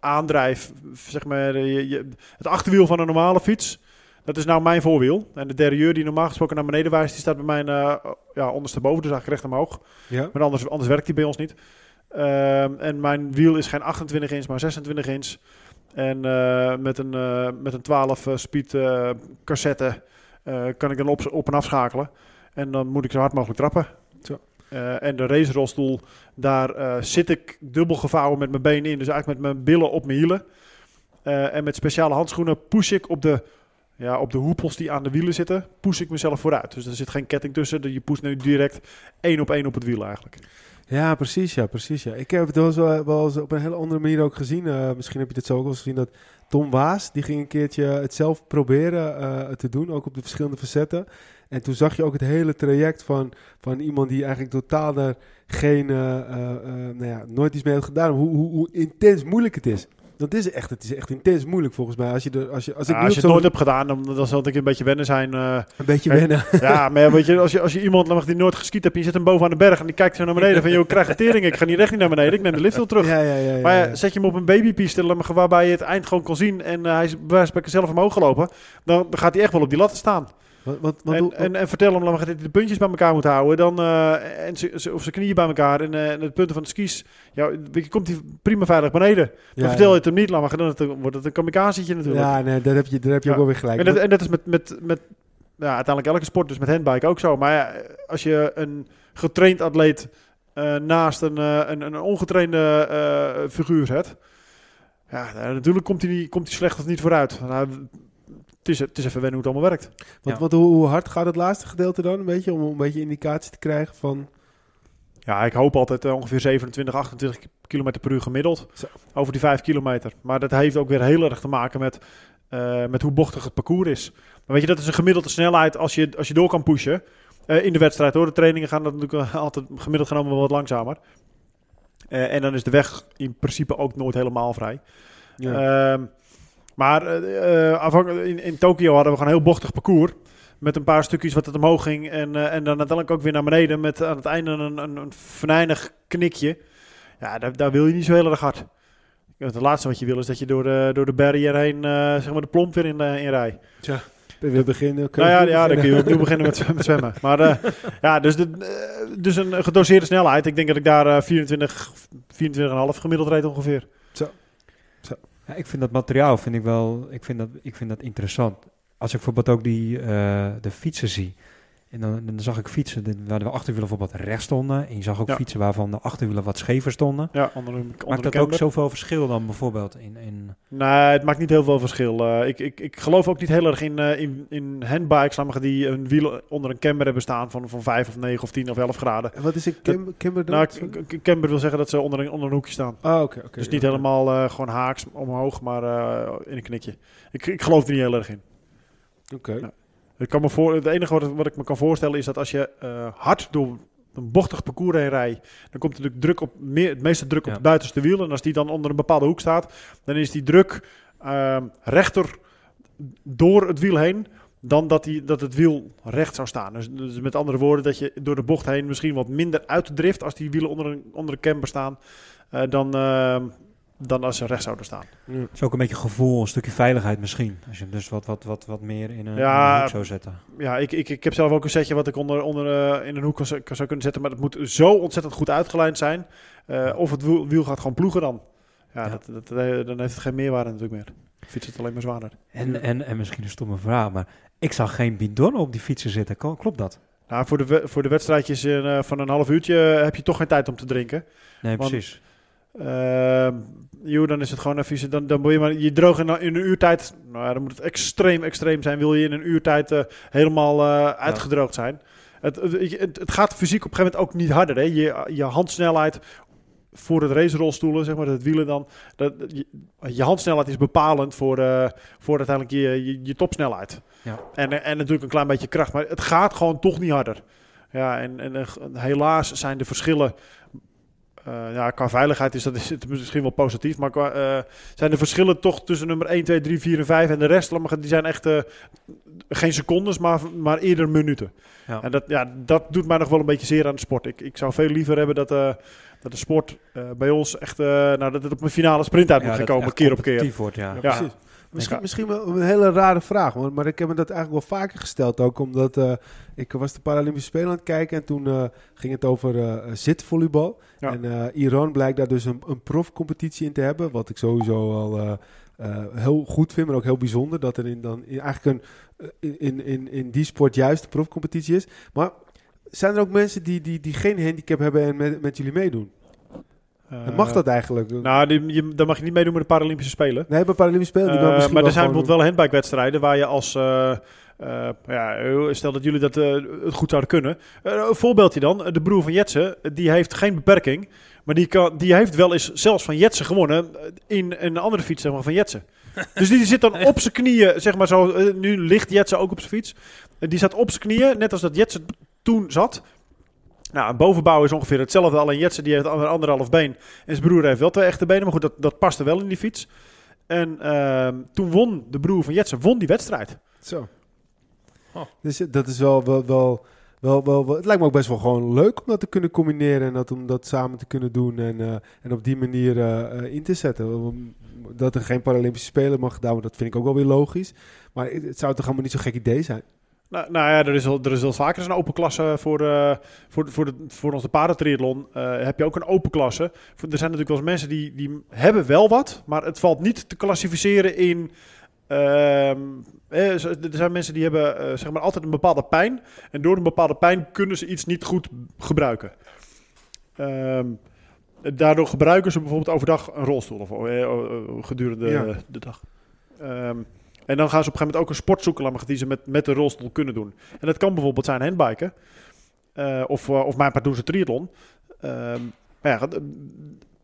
aandrijft. Zeg maar, je, je- het achterwiel van een normale fiets. Dat is nou mijn voorwiel. En de derailleur die normaal gesproken naar beneden wijst, die staat bij mij eh, ja, ondersteboven. Dus eigenlijk recht omhoog. ja. Maar anders, anders werkt die bij ons niet. Ehm, en mijn wiel is geen 28 inch, maar 26 inch. En eh, met een, eh, met een 12 eh, speed cassette kan ik dan op, op en afschakelen. En dan moet ik zo hard mogelijk trappen. Zo. En de racerolstoel, daar zit ik dubbel gevouwen met mijn benen in. Dus eigenlijk met mijn billen op mijn hielen. En met speciale handschoenen push ik op de Ja, op de hoepels die aan de wielen zitten, poes ik mezelf vooruit. Dus er zit geen ketting tussen. Je poest nu direct één op één op het wiel eigenlijk. Ja, precies. Ja, precies ja. Ik heb het wel, zo, wel eens op een hele andere manier ook gezien. Eh, misschien heb je het zo ook wel gezien dat Tom Waas, die ging een keertje het zelf proberen eh, te doen, ook op de verschillende facetten. En toen zag je ook het hele traject van, van iemand die eigenlijk totaal daar geen, eh, eh, eh, nou ja, nooit iets mee heeft gedaan. Hoe, hoe, hoe intens moeilijk het is. Dat is echt, het is echt intens moeilijk volgens mij. Als je, er, als je, als ik Ja, als je het nooit hebt gedaan, dan, dan zal het een beetje wennen zijn. eh. een beetje wennen. ja, maar weet je, als je, als je iemand mag die nooit geskiet hebt, je zet hem boven aan de berg en die kijkt zo naar beneden van, joh, ik krijg een tering, ik ga niet recht niet naar beneden, ik neem de lift wel terug. Ja, ja, ja. ja, Maar zet je hem op een babypiste waarbij je het eind gewoon kon zien en eh, hij is bij wijze van spreken zelf omhoog gelopen, dan, dan gaat hij echt wel op die lat staan. Wat, wat, wat, en, en, en vertel hem laat maar, dat hij de puntjes bij elkaar moet houden, dan, eh, en ze- of zijn knieën bij elkaar en, eh, en de punten van de skis. Ja, komt hij prima veilig beneden. Ja, vertel je ja. het hem niet, laat maar, dan het- wordt het een kamikazetje natuurlijk. Ja, nee, daar heb je, daar heb je Ja. ook wel weer gelijk. En dat, en dat is met, met, met ja, uiteindelijk elke sport, dus met handbike ook zo. Maar ja, als je een getraind atleet eh, naast een, een, een ongetrainde figuur zet, ja, natuurlijk komt hij, komt hij slecht of niet vooruit. Nou, het, is, het is even wennen hoe het allemaal werkt. Want, Ja. want hoe, hoe hard gaat het laatste gedeelte dan? Een beetje, om een beetje indicatie te krijgen van... Ja, ik hoop altijd eh, ongeveer 27, 28 kilometer per uur gemiddeld Zo. over die 5 kilometer. Maar dat heeft ook weer heel erg te maken met, eh, met hoe bochtig het parcours is. Maar weet je, dat is een gemiddelde snelheid als je, als je door kan pushen. Eh, in de wedstrijd hoor. De trainingen gaan dat natuurlijk altijd gemiddeld genomen wel wat langzamer. Eh, en dan is de weg in principe ook nooit helemaal vrij. Ja. Ehm, maar eh, eh, in, in Tokio hadden we gewoon een heel bochtig parcours. Met een paar stukjes wat het omhoog ging. En, eh, en dan uiteindelijk ook weer naar beneden. Met aan het einde een, een, een venijnig knikje. Ja, daar, daar wil je niet zo heel erg hard. Het laatste wat je wil is dat je door de, door de barrière heen zeg maar de plomp weer in, in rij. we beginnen. Nou ja, ja dan kun je opnieuw beginnen met, zwem- met zwemmen. Maar ja, dus, de, dus een gedoseerde snelheid. Ik denk dat ik daar eh 24, 24,5 gemiddeld reed ongeveer. Ja, ik vind dat materiaal vind ik wel, ik vind dat, ik vind dat interessant. Als ik bijvoorbeeld ook die, eh, de fietsen zie. En dan, dan zag ik fietsen waar de achterwielen bijvoorbeeld rechts stonden. En je zag ook Ja. fietsen waarvan de achterwielen wat schever stonden. Ja, onder, een- onder Maakt dat ook zoveel verschil dan bijvoorbeeld in... in Nee, het maakt niet heel veel verschil. Eh, ik, ik, ik geloof ook niet heel erg in, eh, in, in handbikes, maar, die een wiel onder een camber hebben staan van, van 5 of 9 of 10 of 11 graden. En Wat is een cam, camber dan? Nou, camber wil zeggen dat ze onder een, onder een hoekje staan. Ah, oké. oké. dus niet helemaal eh, gewoon haaks omhoog, maar eh, in een knikje. Ik, ik geloof er niet heel erg in. Oké. Ik kan me voor, het enige wat, wat ik me kan voorstellen is dat als je eh, hard door een bochtig parcours heen rijdt, dan komt natuurlijk druk op meer, het meeste druk op Ja. het buitenste wiel. En als die dan onder een bepaalde hoek staat, dan is die druk ehm, rechter door het wiel heen dan dat, die, dat het wiel recht zou staan. Dus, dus met andere woorden, dat je door de bocht heen misschien wat minder uitdrift als die wielen onder een, onder een camber staan, eh, dan, ehm, dan als ze recht zouden staan. Ja. Het is ook een beetje gevoel, een stukje veiligheid misschien. Als je hem dus wat, wat, wat, wat meer in een, Ja, in een hoek zou zetten. Ja, ik, ik, ik heb zelf ook een setje wat ik onder, onder, eh, in een hoek kan, zou kunnen zetten. Maar het moet zo ontzettend goed uitgelijnd zijn. Eh, of het wiel, wiel gaat gewoon ploegen dan. Ja, Ja. Dat, dat, dat- dan heeft het geen meerwaarde natuurlijk meer. Fiets het alleen maar zwaarder. En, en, en misschien een stomme vraag, maar ik zag geen bidon op die fietsen zitten. Kl- Klopt dat? Nou, voor de, voor de wedstrijdjes in, eh, van een half uurtje eh, heb je toch geen tijd om te drinken. Nee, Want- precies. Ehm joh, dan is het gewoon even... Dan, dan moet je maar... Je droog in, in een uurtijd... Nou ja, dan moet het extreem, extreem zijn. Wil je in een uurtijd eh, helemaal eh, uitgedroogd zijn. Het, het, gaat fysiek op een gegeven moment ook niet harder. Hè? Je, je handsnelheid voor het racerolstoelen, zeg maar, het wielen dan. Dat, je, je handsnelheid is bepalend voor, eh, voor uiteindelijk je, je, je topsnelheid. Ja. En, en natuurlijk een klein beetje kracht. Maar het gaat gewoon toch niet harder. Ja, en, en helaas zijn de verschillen ja, qua veiligheid is dat is het misschien wel positief, maar qua, eh, zijn de verschillen toch tussen nummer 1, 2, 3, 4 en 5 en de rest, die zijn echt eh, geen secondes, maar, maar eerder minuten. Ja. En dat, ja, dat doet mij nog wel een beetje zeer aan de sport. Ik, ik zou veel liever hebben dat, eh, dat de sport eh, bij ons echt, eh, nou, dat het op een finale sprint uit moet Ja, gaan komen, keer op keer. competitief Wordt, ja. Ja. Precies. Misschien, misschien wel een hele rare vraag, maar, maar ik heb me dat eigenlijk wel vaker gesteld ook, omdat eh, ik was de Paralympische Spelen aan het kijken en toen eh, ging het over eh, zitvolleybal. Ja. En Iran blijkt daar dus een, een profcompetitie in te hebben, wat ik sowieso al heel goed vind, maar ook heel bijzonder, dat er in, dan in, eigenlijk een, in, in, in die sport juist een profcompetitie is. Maar zijn er ook mensen die, die, die geen handicap hebben en met, met jullie meedoen? Eh, mag dat eigenlijk? Nou, die, je, dan mag je niet meedoen met de Paralympische Spelen. nee, bij Paralympische Spelen. die Eh, mogen misschien maar er zijn gewoon bijvoorbeeld wel handbike-wedstrijden waar je als... eh, eh, ja, stel dat jullie dat eh, het goed zouden kunnen. Eh, een voorbeeldje dan. De broer van Jetsen, die heeft geen beperking. Maar die, kan, die heeft wel eens zelfs van Jetsen gewonnen in een andere fiets zeg maar, van Jetsen. Dus die zit dan op zijn knieën, zeg maar zo. eh, nu ligt Jetsen ook op zijn fiets. Eh, die zat op zijn knieën, net als dat Jetsen toen zat. Nou, een bovenbouw is ongeveer hetzelfde. Alleen Jetsen die heeft ander, anderhalf been. En zijn broer heeft wel twee echte benen. Maar goed, dat, dat paste wel in die fiets. En ehm, toen won de broer van Jetsen won die wedstrijd. Zo. Oh. Dus eh, dat is wel, wel, wel, wel, wel, wel- Het lijkt me ook best wel gewoon leuk om dat te kunnen combineren en dat, om dat samen te kunnen doen en, eh, en op die manier eh, in te zetten. Dat er geen Paralympische Spelen mag gedaan worden, dat vind ik ook wel weer logisch. Maar het, het zou toch allemaal niet zo'n gek idee zijn? Nou, nou ja, er is, al, er is wel vaker een open klasse voor, eh, voor, voor, de, voor onze paardentriathlon. Eh, heb je ook een open klasse. Er zijn natuurlijk wel eens mensen die, die hebben wel wat, maar het valt niet te klassificeren in... ehm, eh, er zijn mensen die hebben eh, zeg maar altijd een bepaalde pijn. En door een bepaalde pijn kunnen ze iets niet goed gebruiken. Ehm, daardoor gebruiken ze bijvoorbeeld overdag een rolstoel of, gedurende Ja. de dag. Ehm, en dan gaan ze op een gegeven moment ook een sport zoeken laat maar, die ze met, met de rolstoel kunnen doen. En dat kan bijvoorbeeld zijn handbiken. eh, of, eh, of mijn part doen ze triathlon. Ehm, maar ja,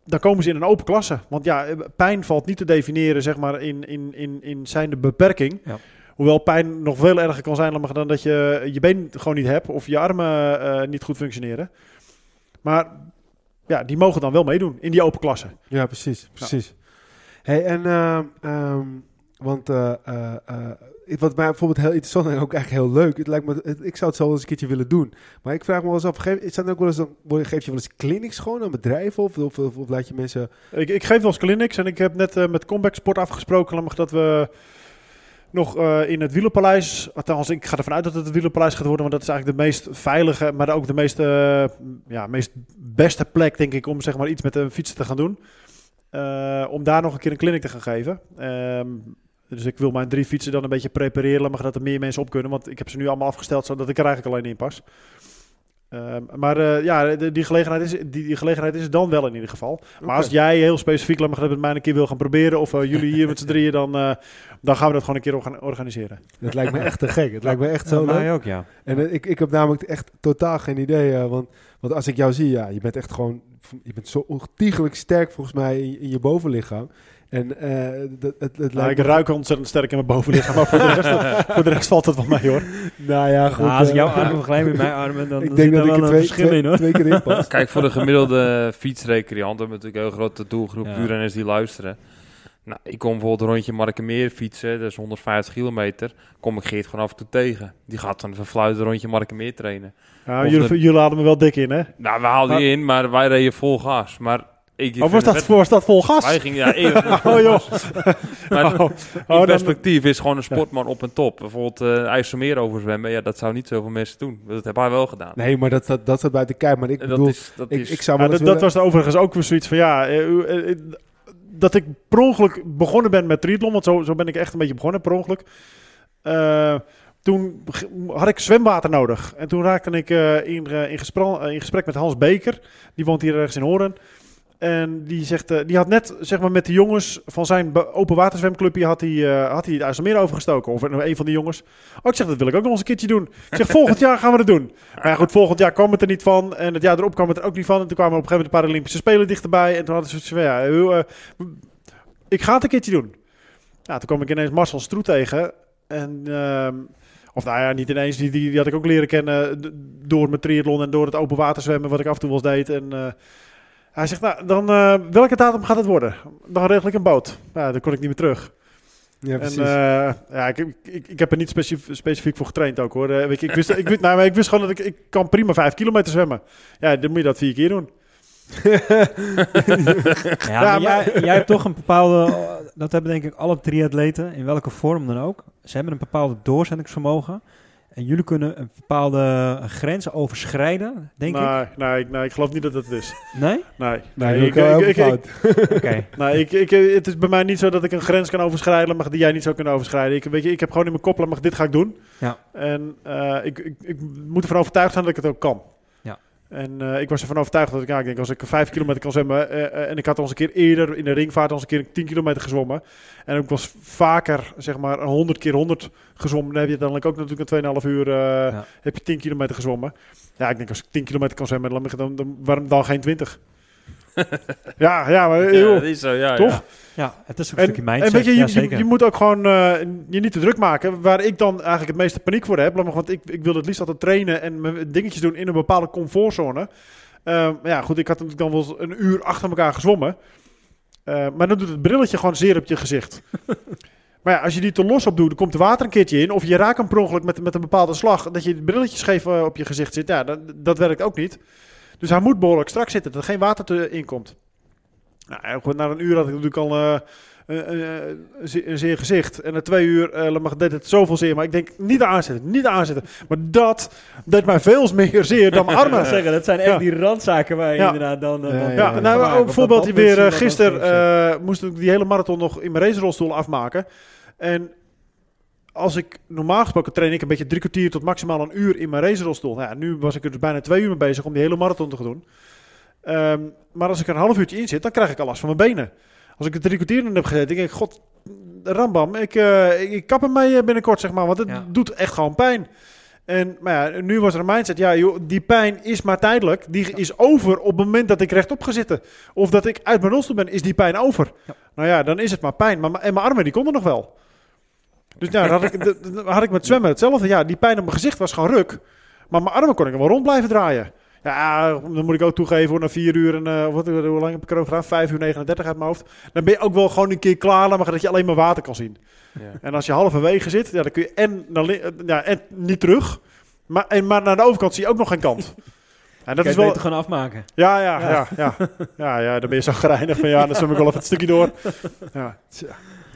dan komen ze in een open klasse. Want ja, eh, pijn valt niet te definiëren zeg maar, in, in, in, in zijn de beperking. Ja. Hoewel pijn nog veel erger kan zijn dan dat je je been gewoon niet hebt of je armen eh, niet goed functioneren. Maar ja, die mogen dan wel meedoen in die open klasse. Ja, precies. precies. Hey, en ehm, ehm, want eh, eh, wat mij bijvoorbeeld heel interessant en ook eigenlijk heel leuk. Het lijkt me, ik zou het zo eens een keertje willen doen. Maar ik vraag me wel eens af, geef, ook wel eens, je- geef je wel eens clinics gewoon aan bedrijven of, of, laat je mensen... Ik, ik geef wel eens clinics en ik heb net met Comeback Sport afgesproken dat we nog in het Wielerpaleis, althans ik ga ervan uit dat het het Wielerpaleis gaat worden, want dat is eigenlijk de meest veilige, maar ook de meest, ja, meest beste plek denk ik om zeg maar iets met de fietsen te gaan doen. Om daar nog een keer een clinic te gaan geven. Ehm, dus ik wil mijn drie fietsen dan een beetje prepareren, maar dat er meer mensen op kunnen, want ik heb ze nu allemaal afgesteld zodat ik er eigenlijk alleen in pas. Ehm, maar eh, ja, de- die, gelegenheid is, die, die gelegenheid is dan wel in ieder geval. Maar als jij heel specifiek laat met mij een keer wil gaan proberen, of eh, jullie hier met z'n drieën, dan, eh, dan gaan we dat gewoon een keer orga- organiseren. Dat lijkt me echt te gek. Het lijkt me echt Ja, zo leuk. mij ook, ja. En ik, ik heb namelijk echt totaal geen idee. want, want als ik jou zie, ja, je bent echt gewoon... Je bent zo ontiegelijk sterk volgens mij in, in je bovenlichaam. En eh, dat, het, het Nou, lijkt ik ruik ontzettend sterk in mijn bovenlichaam, maar voor de rest, voor de rest valt het wel mee hoor. Nou ja, goed. Nou, als ik eh, jouw armen vergelijk met mijn armen, dan ik zit denk er dat ik wel er een twee, verschil twee, in, hoor. twee keer in pas. Kijk, voor de gemiddelde fietsrecreant, we hebben natuurlijk een heel grote doelgroep Ja. wielrenners die luisteren. Nou, ik kom bijvoorbeeld een rondje Markenmeer fietsen, dat is 150 kilometer. Kom ik Geert gewoon af en toe tegen. Die gaat dan een verfluiten rondje Markenmeer trainen. Ja, Of jullie, de- jullie hadden me wel dik in hè? Nou, we haalden Maar- die in, maar wij reden vol gas. Maar ik, Of was dat, was dat vol gas? Wij gingen, ja, eerder Oh joh. Maar Oh, in dan- perspectief is gewoon een sportman op een top. Bijvoorbeeld eh IJsselmeer overzwemmen, ja, dat zou niet zoveel mensen doen. Dat hebben wij wel gedaan. Nee, maar dat, dat, dat staat buiten kijf. Maar ik bedoel, dat is, dat ik, is, ik zou dat, dat was overigens ook weer zoiets van ja, eh, eh, dat ik per ongeluk begonnen ben met triathlon, want zo, zo ben ik echt een beetje begonnen per ongeluk. Eh, toen had ik zwemwater nodig en toen raakte ik eh, in, in, in gesprek met Hans Beker, die woont hier ergens in Horen. En die, zegt, eh, die had net zeg maar, met de jongens van zijn open waterzwemclubje had hij, eh, had hij het IJsselmeer overgestoken. Of een van die jongens. Oh, ik zeg, dat wil ik ook nog eens een keertje doen. Ik zeg, volgend jaar gaan we dat doen. Maar ja, goed, volgend jaar kwam het er niet van. En het jaar erop kwam het er ook niet van. En toen kwamen op een gegeven moment de Paralympische Spelen dichterbij. En toen hadden ze van, ja, eh, ik ga het een keertje doen. Ja, toen kwam ik ineens Marcel Stroet tegen. En, ehm, of nou ja, niet ineens. Die, die, had ik ook leren kennen door mijn triathlon en door het open waterzwemmen, wat ik af en toe eens deed. En hij zegt, nou, dan, eh, welke datum gaat het worden? Dan regel ik een boot. Ja, dan kon ik niet meer terug. Ja, precies. En eh, ja, ik, ik, ik heb er niet specif- specifiek voor getraind ook hoor. Eh, weet je, ik, wist, ik, wist, nou, maar ik wist gewoon dat ik, ik kan prima vijf kilometer zwemmen. Ja, dan moet je dat vier keer doen. Ja, Ja, maar jij, jij hebt toch een bepaalde... Dat hebben denk ik alle triatleten, in welke vorm dan ook. Ze hebben een bepaalde doorzettingsvermogen. En jullie kunnen een bepaalde grens overschrijden, denk ik. nee, nee, nee, ik geloof niet dat dat het is. Nee? Nee, nee, nee, ik, ik, ik, Oké. nee, ik, ik, het is bij mij niet zo dat ik een grens kan overschrijden, maar die jij niet zou kunnen overschrijden. Ik, weet je, ik heb gewoon in mijn kop, maar dit ga ik doen. Ja. En eh, ik, ik, ik moet ervan overtuigd zijn dat ik het ook kan. En eh, ik was ervan overtuigd dat ik, ja, ik denk, als ik vijf kilometer kan zwemmen. eh, eh, en ik had al eens een keer eerder in de ringvaart al eens een keer 10 kilometer gezwommen. En ik was vaker, zeg maar, een 100 keer 100 gezwommen. Dan heb je uiteindelijk ook natuurlijk een 2,5 uur, eh, heb je 10 kilometer gezwommen. Ja, ik denk, als ik 10 kilometer kan zwemmen, dan, dan, dan waarom dan geen 20? ja, ja, maar Ja, joh, dat is zo, ja. toch? ja. Ja, het is ook een En, stukje mindset. en weet je, je, ja, je, moet ook gewoon eh, je niet te druk maken. Waar ik dan eigenlijk het meeste paniek voor heb. Want ik, ik wil het liefst altijd trainen en mijn dingetjes doen in een bepaalde comfortzone. Maar ja, goed, ik had natuurlijk dan wel eens een uur achter elkaar gezwommen. Eh, maar dan doet het brilletje gewoon zeer op je gezicht. maar ja, als je die te los op doet, dan komt er water een keertje in. Of je raakt hem per ongeluk met, met een bepaalde slag. Dat je het brilletje scheef eh, op je gezicht zit. Ja, dat, dat werkt ook niet. Dus hij moet behoorlijk strak zitten, dat er geen water te, in komt. Nou, na een uur had ik natuurlijk al eh, een, een, een zeer- gezicht. En na twee uur eh, mag deed het zoveel zeer. Maar ik denk, niet aanzetten, niet aanzetten. Maar dat deed mij veel meer zeer dan mijn armen. zeggen, dat zijn echt Ja. die randzaken waar je Ja. inderdaad dan... eh, Ja, dan ja, Ja, ja. nou, ook op een voorbeeld dat weer eh, gisteren eh, moest ik die hele marathon nog in mijn racerolstoel afmaken. En als ik normaal gesproken train ik een beetje drie kwartier tot maximaal een uur in mijn racerolstoel. Nou ja, nu was ik er dus bijna twee uur mee bezig om die hele marathon te gaan doen. Ehm, maar als ik er een half uurtje in zit, dan krijg ik al last van mijn benen. Als ik er drie kwartier in heb gezeten, denk ik, god, rambam, ik, eh, ik, ik kap hem mee eh, binnenkort, zeg maar. Want het Ja. doet echt gewoon pijn. En maar ja, nu was er een mindset, ja joh, die pijn is maar tijdelijk. Die is over op het moment dat ik rechtop ga zitten. Of dat ik uit mijn rolstoel ben, is die pijn over. Nou ja, dan is het maar pijn. Maar, en mijn armen, die konden nog wel. Dus ja, dan had ik, had ik met zwemmen hetzelfde. Ja, die pijn op mijn gezicht was gewoon ruk. Maar mijn armen kon ik wel rond blijven draaien. Ja, dan moet ik ook toegeven, hoor, na vier uur en eh, wat, hoe lang heb ik erover gedaan? Vijf uur 39 uit mijn hoofd. Dan ben je ook wel gewoon een keer klaar, maar dat je alleen maar water kan zien. Ja. En als je halverwege zit, ja, dan kun je en, naar eh, ja, en niet terug. Maar, en, maar naar de overkant zie je ook nog geen kant. En dat is wel. beter gewoon afmaken. Ja, ja, ja, ja, ja. ja, dan ben je zo grijnig van ja, dan zwem ik wel even het stukje door. Ja.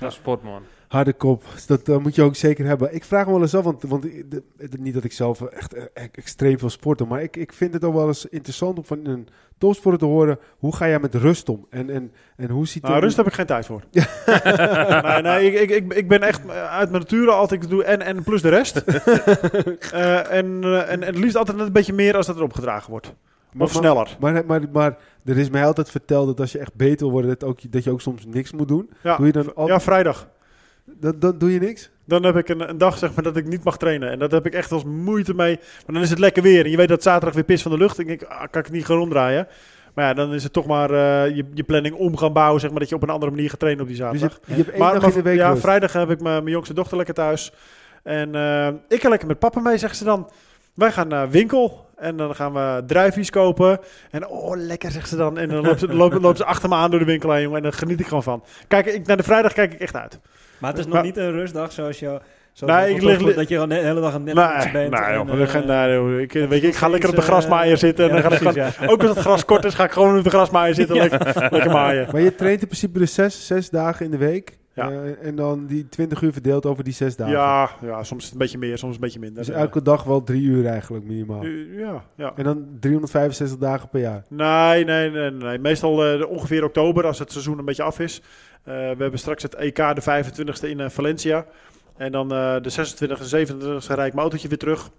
Ja, sportman. Harde kop, dat moet je ook zeker hebben. Ik vraag me wel eens af, want, want ik- de- de- niet dat ik zelf echt eh, e- extreem veel sport doe, maar ik, ik vind het ook wel eens interessant om van een topsporter te horen, hoe ga jij met rust om? En, en, en hoe ziet Nou, rust heb ik geen tijd voor. nee, nee, ik, ik, ik, ben echt uit mijn nature altijd, ik doe en, en plus de rest. Eh, en, eh, en, en het liefst altijd een beetje meer als dat er opgedragen wordt. Maar- Of sneller. Maar, maar, maar er is mij altijd verteld dat als je echt beter wil worden, dat, ook, dat je ook soms niks moet doen. Ja, Doe je dan al- ja vrijdag. Dan, dan doe je niks? Dan heb ik een, een dag zeg maar, dat ik niet mag trainen. En dat heb ik echt als moeite mee. Maar dan is het lekker weer. En je weet dat zaterdag weer pis van de lucht. Ik denk, ah, kan ik het niet gaan ronddraaien. Maar ja, dan is het toch maar eh, je, je planning om gaan bouwen. Zeg maar, dat je op een andere manier gaat trainen op die Dus zaterdag. je, je hebt één maar dag maar in de week ja, rust. vrijdag heb ik mijn, mijn jongste dochter lekker thuis. En eh, ik ga lekker met papa mee, zegt ze dan. Wij gaan naar winkel en dan gaan we druifjes kopen. En oh, lekker, zegt ze dan. En dan loopt ze, loopt, loopt ze achter me aan door de winkel heen, jongen. En dan geniet ik gewoon van. Kijk, ik, naar de vrijdag kijk ik echt uit. Maar het is nog Maar- niet een rustdag zoals je... Zoals Nee, je ik voor lig- topsport, dat je gewoon de hele dag aan Nee, Netflix bent. nee, en, joh, eh, ik, nee, weet je, ik ga lekker op de eh, grasmaaier zitten. En dan ja, ga ik gewoon, ook als het gras kort is, ga ik gewoon op de grasmaaier zitten. lekker, lekker maaien. Maar je traint in principe dus zes, zes dagen in de week. Ja. Eh, en dan die 20 uur verdeeld over die zes dagen. Ja, ja, soms een beetje meer, soms een beetje minder. Dus elke dag wel drie uur eigenlijk minimaal. Eh, ja, ja. En dan 365 dagen per jaar. Nee, nee, nee. nee. Meestal eh, ongeveer oktober, als het seizoen een beetje af is. We hebben straks het EK, de 25e in Valencia. En dan de 26e en 27e rijd ik mijn autootje weer terug.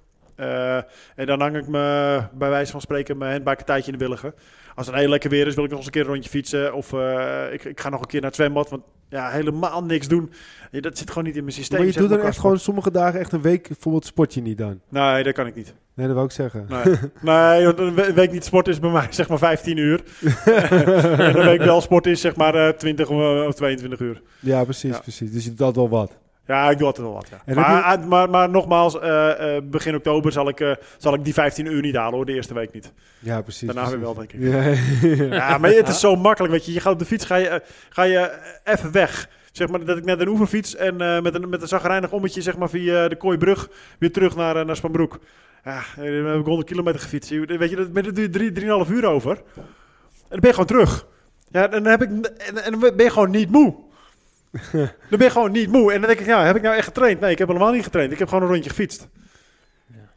En dan hang ik me, bij wijze van spreken, mijn handbike een tijdje in de willigen. Als het heel lekker weer is, wil ik nog eens een keer een rondje fietsen. Of ik, ik ga nog een keer naar het zwembad. Want ja, helemaal niks doen. Ja, dat zit gewoon niet in mijn systeem. maar je doet dan echt gewoon sommige dagen echt een week, bijvoorbeeld sport je niet dan. Nee, dat kan ik niet. Nee, dat wou ik zeggen. Nee, nee een we- week niet sport is bij mij zeg maar 15 uur. en een week wel sport is zeg maar eh, 20 of, eh, of 22 uur. Ja, precies, Ja. precies. Dus je doet altijd wel wat. Ja, ik doe altijd wel wat. Ja. Maar, ah, maar, maar nogmaals, eh, eh, begin oktober zal ik, eh, zal ik die 15 uur niet halen hoor, de eerste week niet. Ja, precies. Daarna weer wel, denk ik. Ja, Ja, maar het is zo makkelijk, weet je. Je gaat op de fiets, ga je, ga je even weg. Zeg maar dat ik net een oefenfiets en met een, met een zagrijnig ommetje zeg maar via de Kooibrug weer terug naar, naar Spanbroek. Ja, dan heb ik 100 kilometer gefietst. Weet je, dat, je drie, drieënhalf uur over. En dan ben je gewoon terug. Ja, dan heb ik, en, en dan ben je gewoon niet moe. dan ben je gewoon niet moe. En dan denk ik, ja, heb ik nou echt getraind? Nee, ik heb helemaal niet getraind. Ik heb gewoon een rondje gefietst.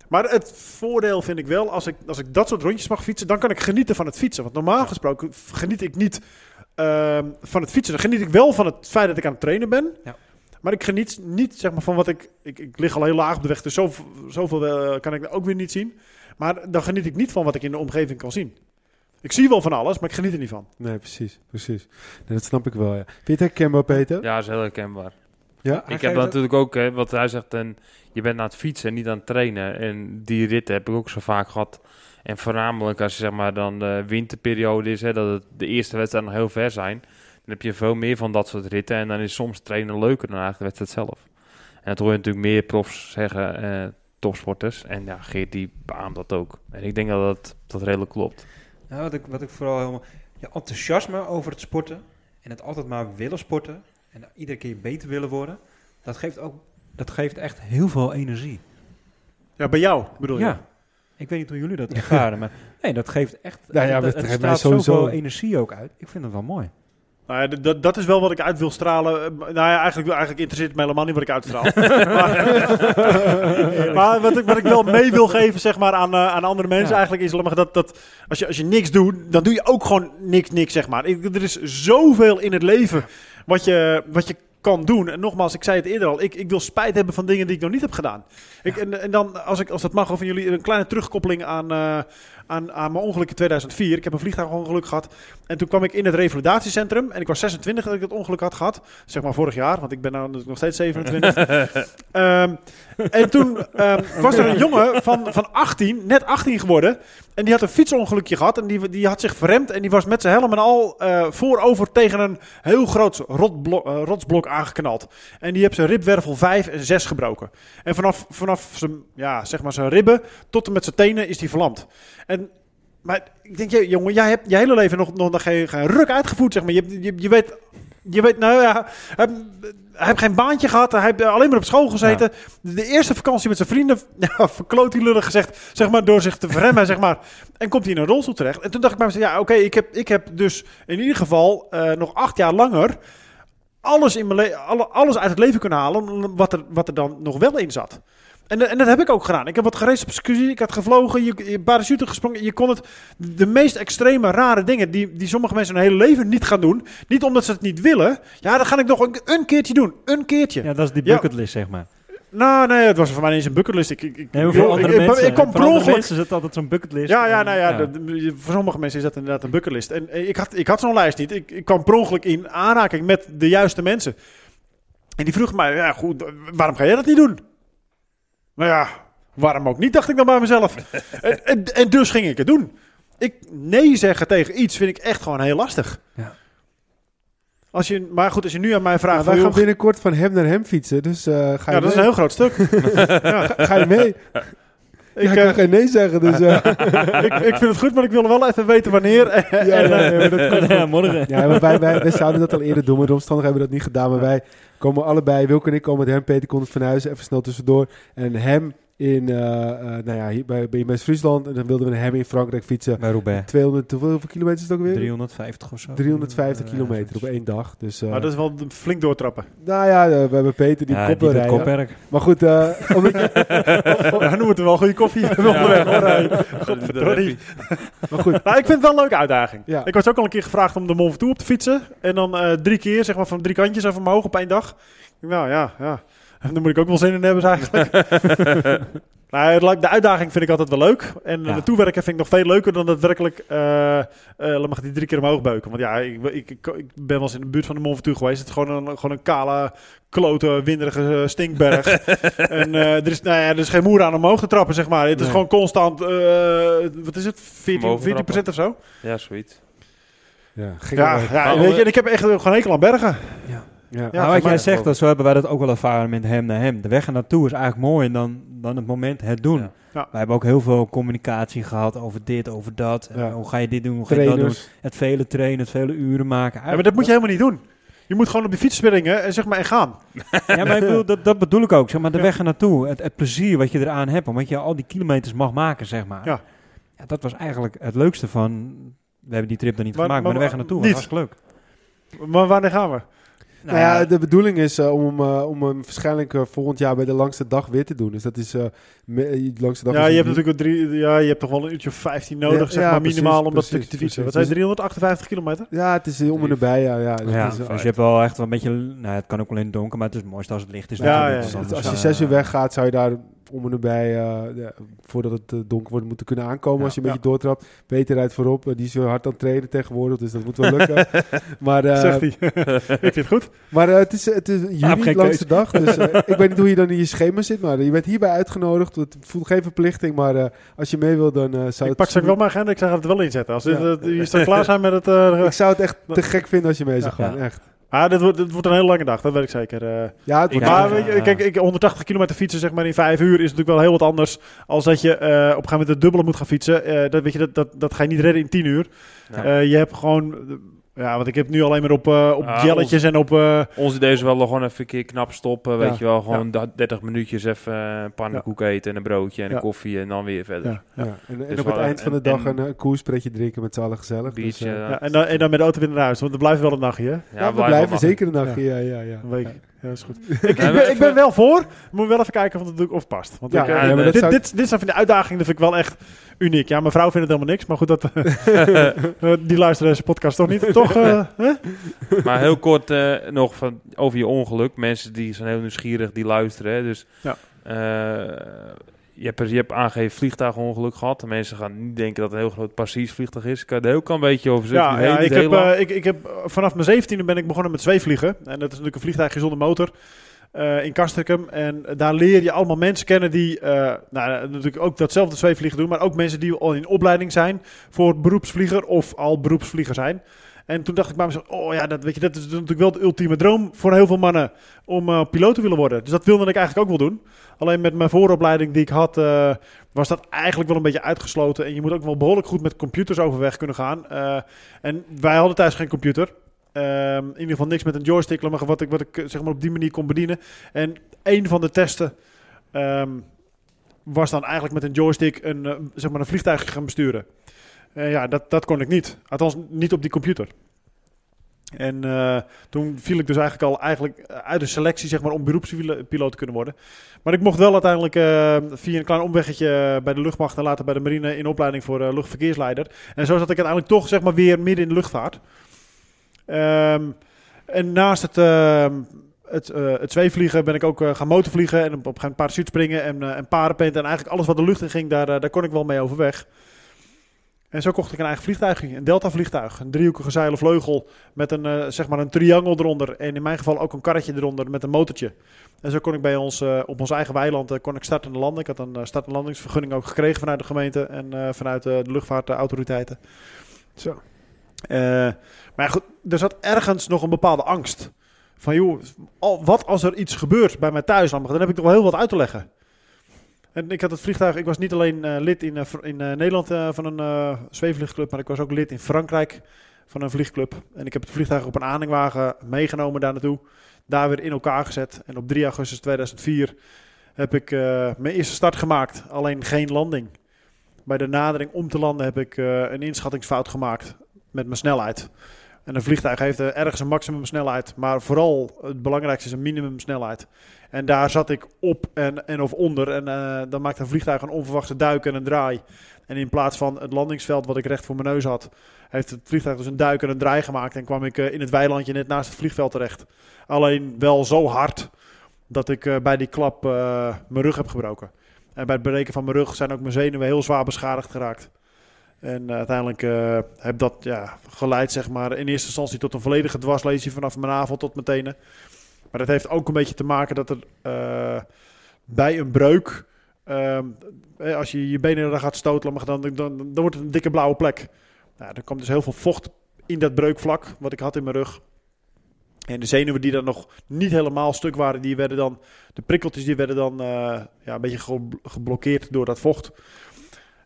Maar het voordeel vind ik wel, als ik, als ik dat soort rondjes mag fietsen, dan kan ik genieten van het fietsen. Want normaal gesproken geniet ik niet ehm, van het fietsen. Dan geniet ik wel van het feit dat ik aan het trainen ben. Ja. Maar ik geniet niet zeg maar, van wat ik, ik... Ik lig al heel laag op de weg, dus zoveel, zoveel eh, kan ik ook weer niet zien. Maar dan geniet ik niet van wat ik in de omgeving kan zien. Ik zie wel van alles, maar ik geniet er niet van. Nee, precies. precies. Nee, dat snap ik wel, ja. Vind je het herkenbaar, Peter? Ja, is heel herkenbaar. Ja? Ik heb natuurlijk ook, hè, wat hij zegt, en je bent aan het fietsen en niet aan het trainen. En die ritten heb ik ook zo vaak gehad. En voornamelijk als je zeg maar dan de winterperiode is, hè, dat het de eerste wedstrijden nog heel ver zijn. Dan heb je veel meer van dat soort ritten. En dan is soms trainen leuker dan eigenlijk de wedstrijd zelf. En dat hoor je natuurlijk meer profs zeggen, eh, topsporters. En ja, Geert die beaamt dat ook. En ik denk dat dat, dat redelijk klopt. Nou, wat ik, wat ik vooral helemaal... Je enthousiasme over het sporten en het altijd maar willen sporten en iedere keer beter willen worden, dat geeft ook... Dat geeft echt heel veel energie. Ja, bij jou bedoel je? Ja. Ik weet niet hoe jullie dat ervaren, maar nee, dat geeft echt... Nou ja, het geeft mij straalt sowieso- zoveel energie ook uit. Ik vind het wel mooi. Nou ja, dat, dat is wel wat ik uit wil stralen. Eh, Nou ja, eigenlijk, eigenlijk interesseert het me helemaal niet wat ik uitstraal. maar maar wat, ik, wat ik wel mee wil geven zeg maar, aan, eh, aan andere mensen Ja. eigenlijk is maar dat, dat als, je, als je niks doet, dan doe je ook gewoon niks, niks zeg maar. Ik, er is zoveel in het leven wat je, wat je kan doen. En nogmaals, ik zei het eerder al, ik, ik wil spijt hebben van dingen die ik nog niet heb gedaan. Ik, en, en dan, als, ik, als dat mag, van jullie een kleine terugkoppeling aan, eh, aan, aan mijn ongeluk in 2004. Ik heb een vliegtuigongeluk gehad. En toen kwam ik in het revalidatiecentrum. En ik was 26 dat ik het ongeluk had gehad. Zeg maar vorig jaar, want ik ben nou nog steeds 27. Ehm, en toen ehm, was er een jongen van, van 18, net 18 geworden. En die had een fietsongelukje gehad. En die, die had zich verremd. En die was met zijn helm en al eh, voorover tegen een heel groot eh, rotsblok aangeknald. En die heeft zijn ribwervel 5 en 6 gebroken. En vanaf, vanaf zijn, ja, zeg maar zijn ribben tot en met zijn tenen is die verlamd. En, maar ik denk, je, jongen, jij hebt je hele leven nog, nog geen, geen ruk uitgevoerd, zeg maar. Je, hebt- je, je weet... Je weet, nou ja, hij, hij heeft geen baantje gehad. Hij heeft alleen maar op school gezeten. De eerste vakantie met zijn vrienden, ja, verkloot hij lullig gezegd, zeg maar, door zich te verremmen, zeg maar. En komt hij in een rolstoel terecht. En toen dacht ik bij mezelf, ja, oké, ik, heb, ik heb dus in ieder geval eh, nog acht jaar langer alles, in mijn le- alle, alles uit het leven kunnen halen wat er, wat er dan nog wel in zat. En, en dat heb ik ook gedaan. Ik heb wat gereisd op excursie, ik had gevlogen, je, je parachute gesprongen. Je kon het, de meest extreme, rare dingen die, die sommige mensen hun hele leven niet gaan doen. Niet omdat ze het niet willen. Ja, dan ga ik nog een, een keertje doen. Een keertje. Ja, dat is die Ja. bucketlist, zeg maar. Nou, nee, het was voor mij niet eens een bucketlist. Ik, ik, ik, Nee, voor andere ik, mensen, ik kwam voor per andere ongeluk mensen is het altijd zo'n bucketlist. ja, ja, nou ja, dat- voor sommige mensen is dat inderdaad een bucketlist. En eh, ik had, ik had zo'n lijst niet. Ik, ik kwam per ongeluk in aanraking met de juiste mensen. En die vroegen mij, ja goed, waarom ga jij dat niet doen? Nou ja, waarom ook niet, dacht ik dan bij mezelf. en, en, en dus ging ik het doen. Ik nee zeggen tegen iets vind ik echt gewoon heel lastig. Ja. Als je, maar goed, als je nu aan mij vraagt... Nou, van, wij gaan joh, binnenkort van hem naar hem fietsen, dus eh, ga, je ja, dat is een mee? heel groot stuk. ga, ga je mee? Ik, ja, ik eh, kan geen nee zeggen, dus... eh, ik, ik vind het goed, maar ik wil wel even weten wanneer. ja, ja, ja, ja, morgen. Ja, maar wij, wij, wij zouden dat al eerder doen, maar de omstandigheden hebben we dat niet gedaan. Maar wij komen allebei, Wilke en ik komen met hem, Peter kon het van huis, even snel tussendoor. En hem in, eh, eh, nou ja, hier bij, bij Friesland. En dan wilden we hem in Frankrijk fietsen. Bij Roubaix. 200, hoeveel, kilometer is het ook weer? 350 of zo. 350 Ja, kilometer op één dag. Dus, eh, Maar dat is wel flink doortrappen. nou ja, we hebben Peter die Ja, kop die wil doet rijden. kopwerk. Maar goed, eh, omdat je- noem het wel goede koffie. maar goed, Nou, ik vind het wel een leuke uitdaging. Ja. Ik was ook al een keer gevraagd om de Mont Ventoux op te fietsen. En dan eh, drie keer, zeg maar van drie kantjes even omhoog op één dag. Nou ja, ja. Daar moet ik ook wel zin in hebben eigenlijk. nou, de uitdaging vind ik altijd wel leuk. En Ja. de toewerken vind ik nog veel leuker dan daadwerkelijk... eh eh, dan mag ik die drie keer omhoog beuken. Want ja, ik, ik, ik, ik ben wel eens in de buurt van de Mont Ventoux geweest. Het is gewoon een, gewoon een kale, klote, winderige eh, stinkberg. en eh, er, is, nou ja, er is geen moer aan om omhoog te trappen, zeg maar. Het is gewoon constant... eh, wat is het? 14, Omhoog 14 trappen. of zo? Ja, zoiets. ja, Ja, weet je, en ik heb echt gewoon hekel aan bergen. ja. Ja, nou, wat jij zegt, dat, zo hebben wij dat ook wel ervaren met hem naar hem. De weg er naartoe is eigenlijk mooier dan, dan het moment het doen. Ja. Ja. Wij hebben ook heel veel communicatie gehad over dit, over dat. Ja. Hoe ga je dit doen, hoe ga je dat doen? Het vele trainen, het vele uren maken. Ja, maar dat moet je helemaal niet doen. Je moet gewoon op je fiets springen en zeg maar en gaan. Ja, maar ik bedoel, dat, dat bedoel ik ook. Zeg maar, de Ja. weg er naartoe, het, het plezier wat je eraan hebt, omdat je al die kilometers mag maken, zeg maar. Ja. Ja, dat was eigenlijk het leukste van... We hebben die trip dan niet Maar- gemaakt, maar, maar- de weg er naartoe niet. was hartstikke leuk. Maar wanneer gaan we? Nou ja, de bedoeling is uh, om, uh, om hem waarschijnlijk uh, volgend jaar bij de langste dag weer te doen. Dus dat is de langste dag. Ja, je hebt natuurlijk drie, ja, je hebt toch wel een uurtje of 15 nodig, ja, zeg ja, maar minimaal precies, om dat stukje te fietsen. Wat zijn 358 kilometer? Ja, het is om en nabij. Ja, ja, ja is, dus je hebt wel echt wel een beetje. Nou, het kan ook alleen donker, maar het is het mooiste als het licht is. Ja, ja, als je zes uur weggaat, zou je daar om en nabij, uh, voordat het uh, donker wordt, moeten kunnen aankomen. als je een beetje doortrapt. Peter rijdt voorop. Uh, die is hard aan het treden tegenwoordig, dus dat moet wel lukken. maar, Zegt hij. ik vind het goed. Maar het is, het is juni, de langste dag. Dus ik weet niet hoe je dan in je schema zit, maar je bent hierbij uitgenodigd. Het voelt geen verplichting, maar als je mee wil, dan zou ik het... pak ze wel mijn agenda, ik zou het wel inzetten. Als je staat klaar zijn met het... ik zou het echt te gek vinden als je mee zou gaan, echt. Ah, dit wordt, dit wordt een hele lange dag, dat weet ik zeker. Uh, ja, het wordt maar weet je, kijk, ik, 180 kilometer fietsen zeg maar in 5 uur is natuurlijk wel heel wat anders. Als dat je uh, op een gegeven moment het dubbele moet gaan fietsen. Uh, dat, weet je, dat, dat, dat ga je niet redden in 10 uur. Ja. je hebt gewoon ja, want ik heb nu alleen maar op, uh, op ah, jelletjes en op... Uh, ons idee is wel gewoon even een keer knap stoppen, weet je wel. Gewoon 30 minuutjes even een pannenkoek eten en een broodje en een koffie en dan weer verder. Ja. En, en dus op het eind van de dag een, een koerspretje drinken met z'n allen gezellig. Biertje, dus, ja, en, dan, en dan met de auto weer naar huis, want er blijft wel een nachtje, hè? Ja, we blijven zeker een nachtje, ja, ja, ja. Een week. Ja, dat is goed. ik, ik, ben, ik ben wel voor. Moet wel even kijken of het of past. Want ik, uh, dit, dit, dit, dit zijn van de uitdagingen, dat vind ik wel echt uniek. Ja, mijn vrouw vindt het helemaal niks, maar goed, dat, uh, die luisteren deze podcast toch niet. Toch, uh, Maar heel kort uh, nog van, over je ongeluk. Mensen die zijn heel nieuwsgierig, die luisteren. Hè, dus ja. Je, hebt, je hebt aangegeven vliegtuigongeluk gehad. De mensen gaan niet denken dat het een heel groot passies-vliegtuig is. Kan er heel klein beetje over zeggen? Ja, ja ik, heb, ik, ik heb vanaf mijn zeventiende ben ik begonnen met zweefvliegen. En dat is natuurlijk een vliegtuigje zonder motor. Uh, in Castricum. En daar leer je allemaal mensen kennen die uh, nou, natuurlijk ook datzelfde zweefvliegen doen, maar ook mensen die al in opleiding zijn voor beroepsvlieger of al beroepsvlieger zijn. En toen dacht ik bij mezelf, oh ja, dat, weet je, dat is natuurlijk wel de ultieme droom voor heel veel mannen om uh, piloot te willen worden. Dus dat wilde ik eigenlijk ook wel doen. Alleen met mijn vooropleiding die ik had, was dat eigenlijk wel een beetje uitgesloten. En je moet ook wel behoorlijk goed met computers overweg kunnen gaan. en wij hadden thuis geen computer. Um, in ieder geval niks met een joystick, maar wat ik, wat ik zeg maar op die manier kon bedienen. En een van de testen um, was dan eigenlijk met een joystick een, zeg maar een vliegtuig gaan besturen. Uh, ja, dat, dat kon ik niet. Althans, niet op die computer. En uh, toen viel ik dus eigenlijk al eigenlijk uit de selectie zeg maar, om beroepspiloot te kunnen worden. Maar ik mocht wel uiteindelijk via een klein omweggetje bij de luchtmacht en later bij de marine in opleiding voor luchtverkeersleider. En zo zat ik uiteindelijk toch zeg maar, weer midden in de luchtvaart. Um, en naast het, uh, het, uh, het zweefvliegen ben ik ook uh, gaan motorvliegen en op een gegeven parachute springen en, uh, en parenpenten. En eigenlijk alles wat de lucht in ging, daar, daar kon ik wel mee overweg. En zo kocht ik een eigen vliegtuigje, een Delta vliegtuig. Een driehoekige zeilen vleugel met een, zeg maar een triangel eronder. En in mijn geval ook een karretje eronder met een motortje. En zo kon ik bij ons op ons eigen weiland kon ik starten en landen. Ik had een start- en landingsvergunning ook gekregen vanuit de gemeente en vanuit de luchtvaartautoriteiten. Zo. Maar goed, er zat ergens nog een bepaalde angst. Van joh, wat als er iets gebeurt bij mij thuis? Dan heb ik toch wel heel wat uit te leggen. En ik had het vliegtuig, ik was niet alleen uh, lid in, uh, in uh, Nederland van een zweefvliegclub, maar ik was ook lid in Frankrijk van een vliegclub. En ik heb het vliegtuig op een aanhangwagen meegenomen daar naartoe. Daar weer in elkaar gezet. En op 3 augustus 2004 heb ik mijn eerste start gemaakt. Alleen geen landing. Bij de nadering om te landen heb ik een inschattingsfout gemaakt met mijn snelheid. En een vliegtuig heeft ergens een maximum snelheid, maar vooral het belangrijkste is een minimum snelheid. En daar zat ik op en, en of onder en uh, dan maakte een vliegtuig een onverwachte duik en een draai. En in plaats van het landingsveld wat ik recht voor mijn neus had, heeft het vliegtuig dus een duik en een draai gemaakt. En kwam ik uh, in het weilandje net naast het vliegveld terecht. Alleen wel zo hard dat ik uh, bij die klap mijn rug heb gebroken. En bij het breken van mijn rug zijn ook mijn zenuwen heel zwaar beschadigd geraakt. En uiteindelijk uh, heb dat ja, geleid, zeg maar, in eerste instantie tot een volledige dwarslesie vanaf mijn navel tot mijn tenen. Maar dat heeft ook een beetje te maken dat er uh, bij een breuk, uh, als je je benen er gaat stotelen, dan, dan, dan, wordt het een dikke blauwe plek. Nou, er kwam dus heel veel vocht in dat breukvlak, wat ik had in mijn rug. En de zenuwen die dan nog niet helemaal stuk waren, die werden dan, de prikkeltjes die werden dan ja, een beetje geblokkeerd door dat vocht.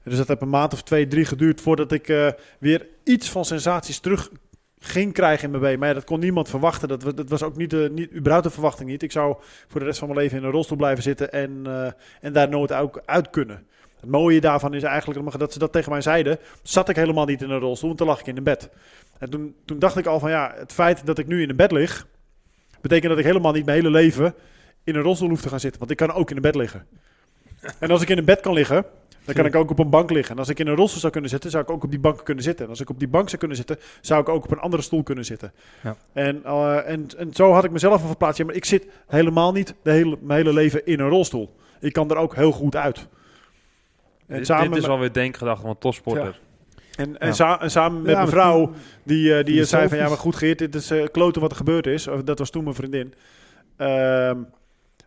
Dus dat heeft een maand of twee, drie geduurd voordat ik uh, weer iets van sensaties terug ging krijgen in mijn been. Maar dat kon niemand verwachten. Dat, was ook niet, uh, niet, überhaupt de verwachting niet. Ik zou voor de rest van mijn leven in een rolstoel blijven zitten en, uh, en daar nooit ook uit kunnen. Het mooie daarvan is eigenlijk dat ze dat tegen mij zeiden. Zat ik helemaal niet in een rolstoel, want toen lag ik in een bed. En toen, toen dacht ik al van ja, het feit dat ik nu in een bed lig, betekent dat ik helemaal niet mijn hele leven in een rolstoel hoef te gaan zitten. Want ik kan ook in een bed liggen. En als ik in een bed kan liggen, dan kan ik ook op een bank liggen. En als ik in een rolstoel zou kunnen zitten, zou ik ook op die bank kunnen zitten. En als ik op die bank zou kunnen zitten, zou ik ook op een andere stoel kunnen zitten. Ja. En, eh, en, en zo had ik mezelf al verplaatst. Ja, maar ik zit helemaal niet de hele, mijn hele leven in een rolstoel. Ik kan er ook heel goed uit. En Dit, samen dit is met- wel weer denkgedachte van een topsporter. en, en, Ja. sa- en samen met Ja, mijn vrouw, die, eh, die die zei van... Ja, maar goed Geert, dit is eh kloten wat er gebeurd is. Of, dat was toen mijn vriendin. Ehm,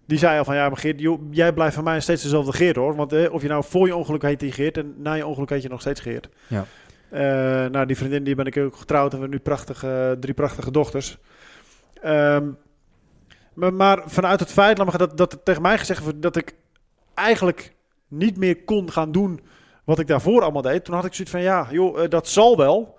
die zei al van... Ja, maar Geert, joh, jij blijft van mij steeds dezelfde Geert, hoor. Want eh, of je nou voor je ongeluk heet die Geert... en na je ongeluk heet je nog steeds Geert. Ja. Eh, nou, die vriendin die ben ik ook getrouwd... en we hebben nu prachtige, drie prachtige dochters. Ehm, maar, maar vanuit het feit laat maar, dat, dat tegen mij gezegd wordt... dat ik eigenlijk niet meer kon gaan doen wat ik daarvoor allemaal deed. Toen had ik zoiets van, ja, joh, eh, dat zal wel.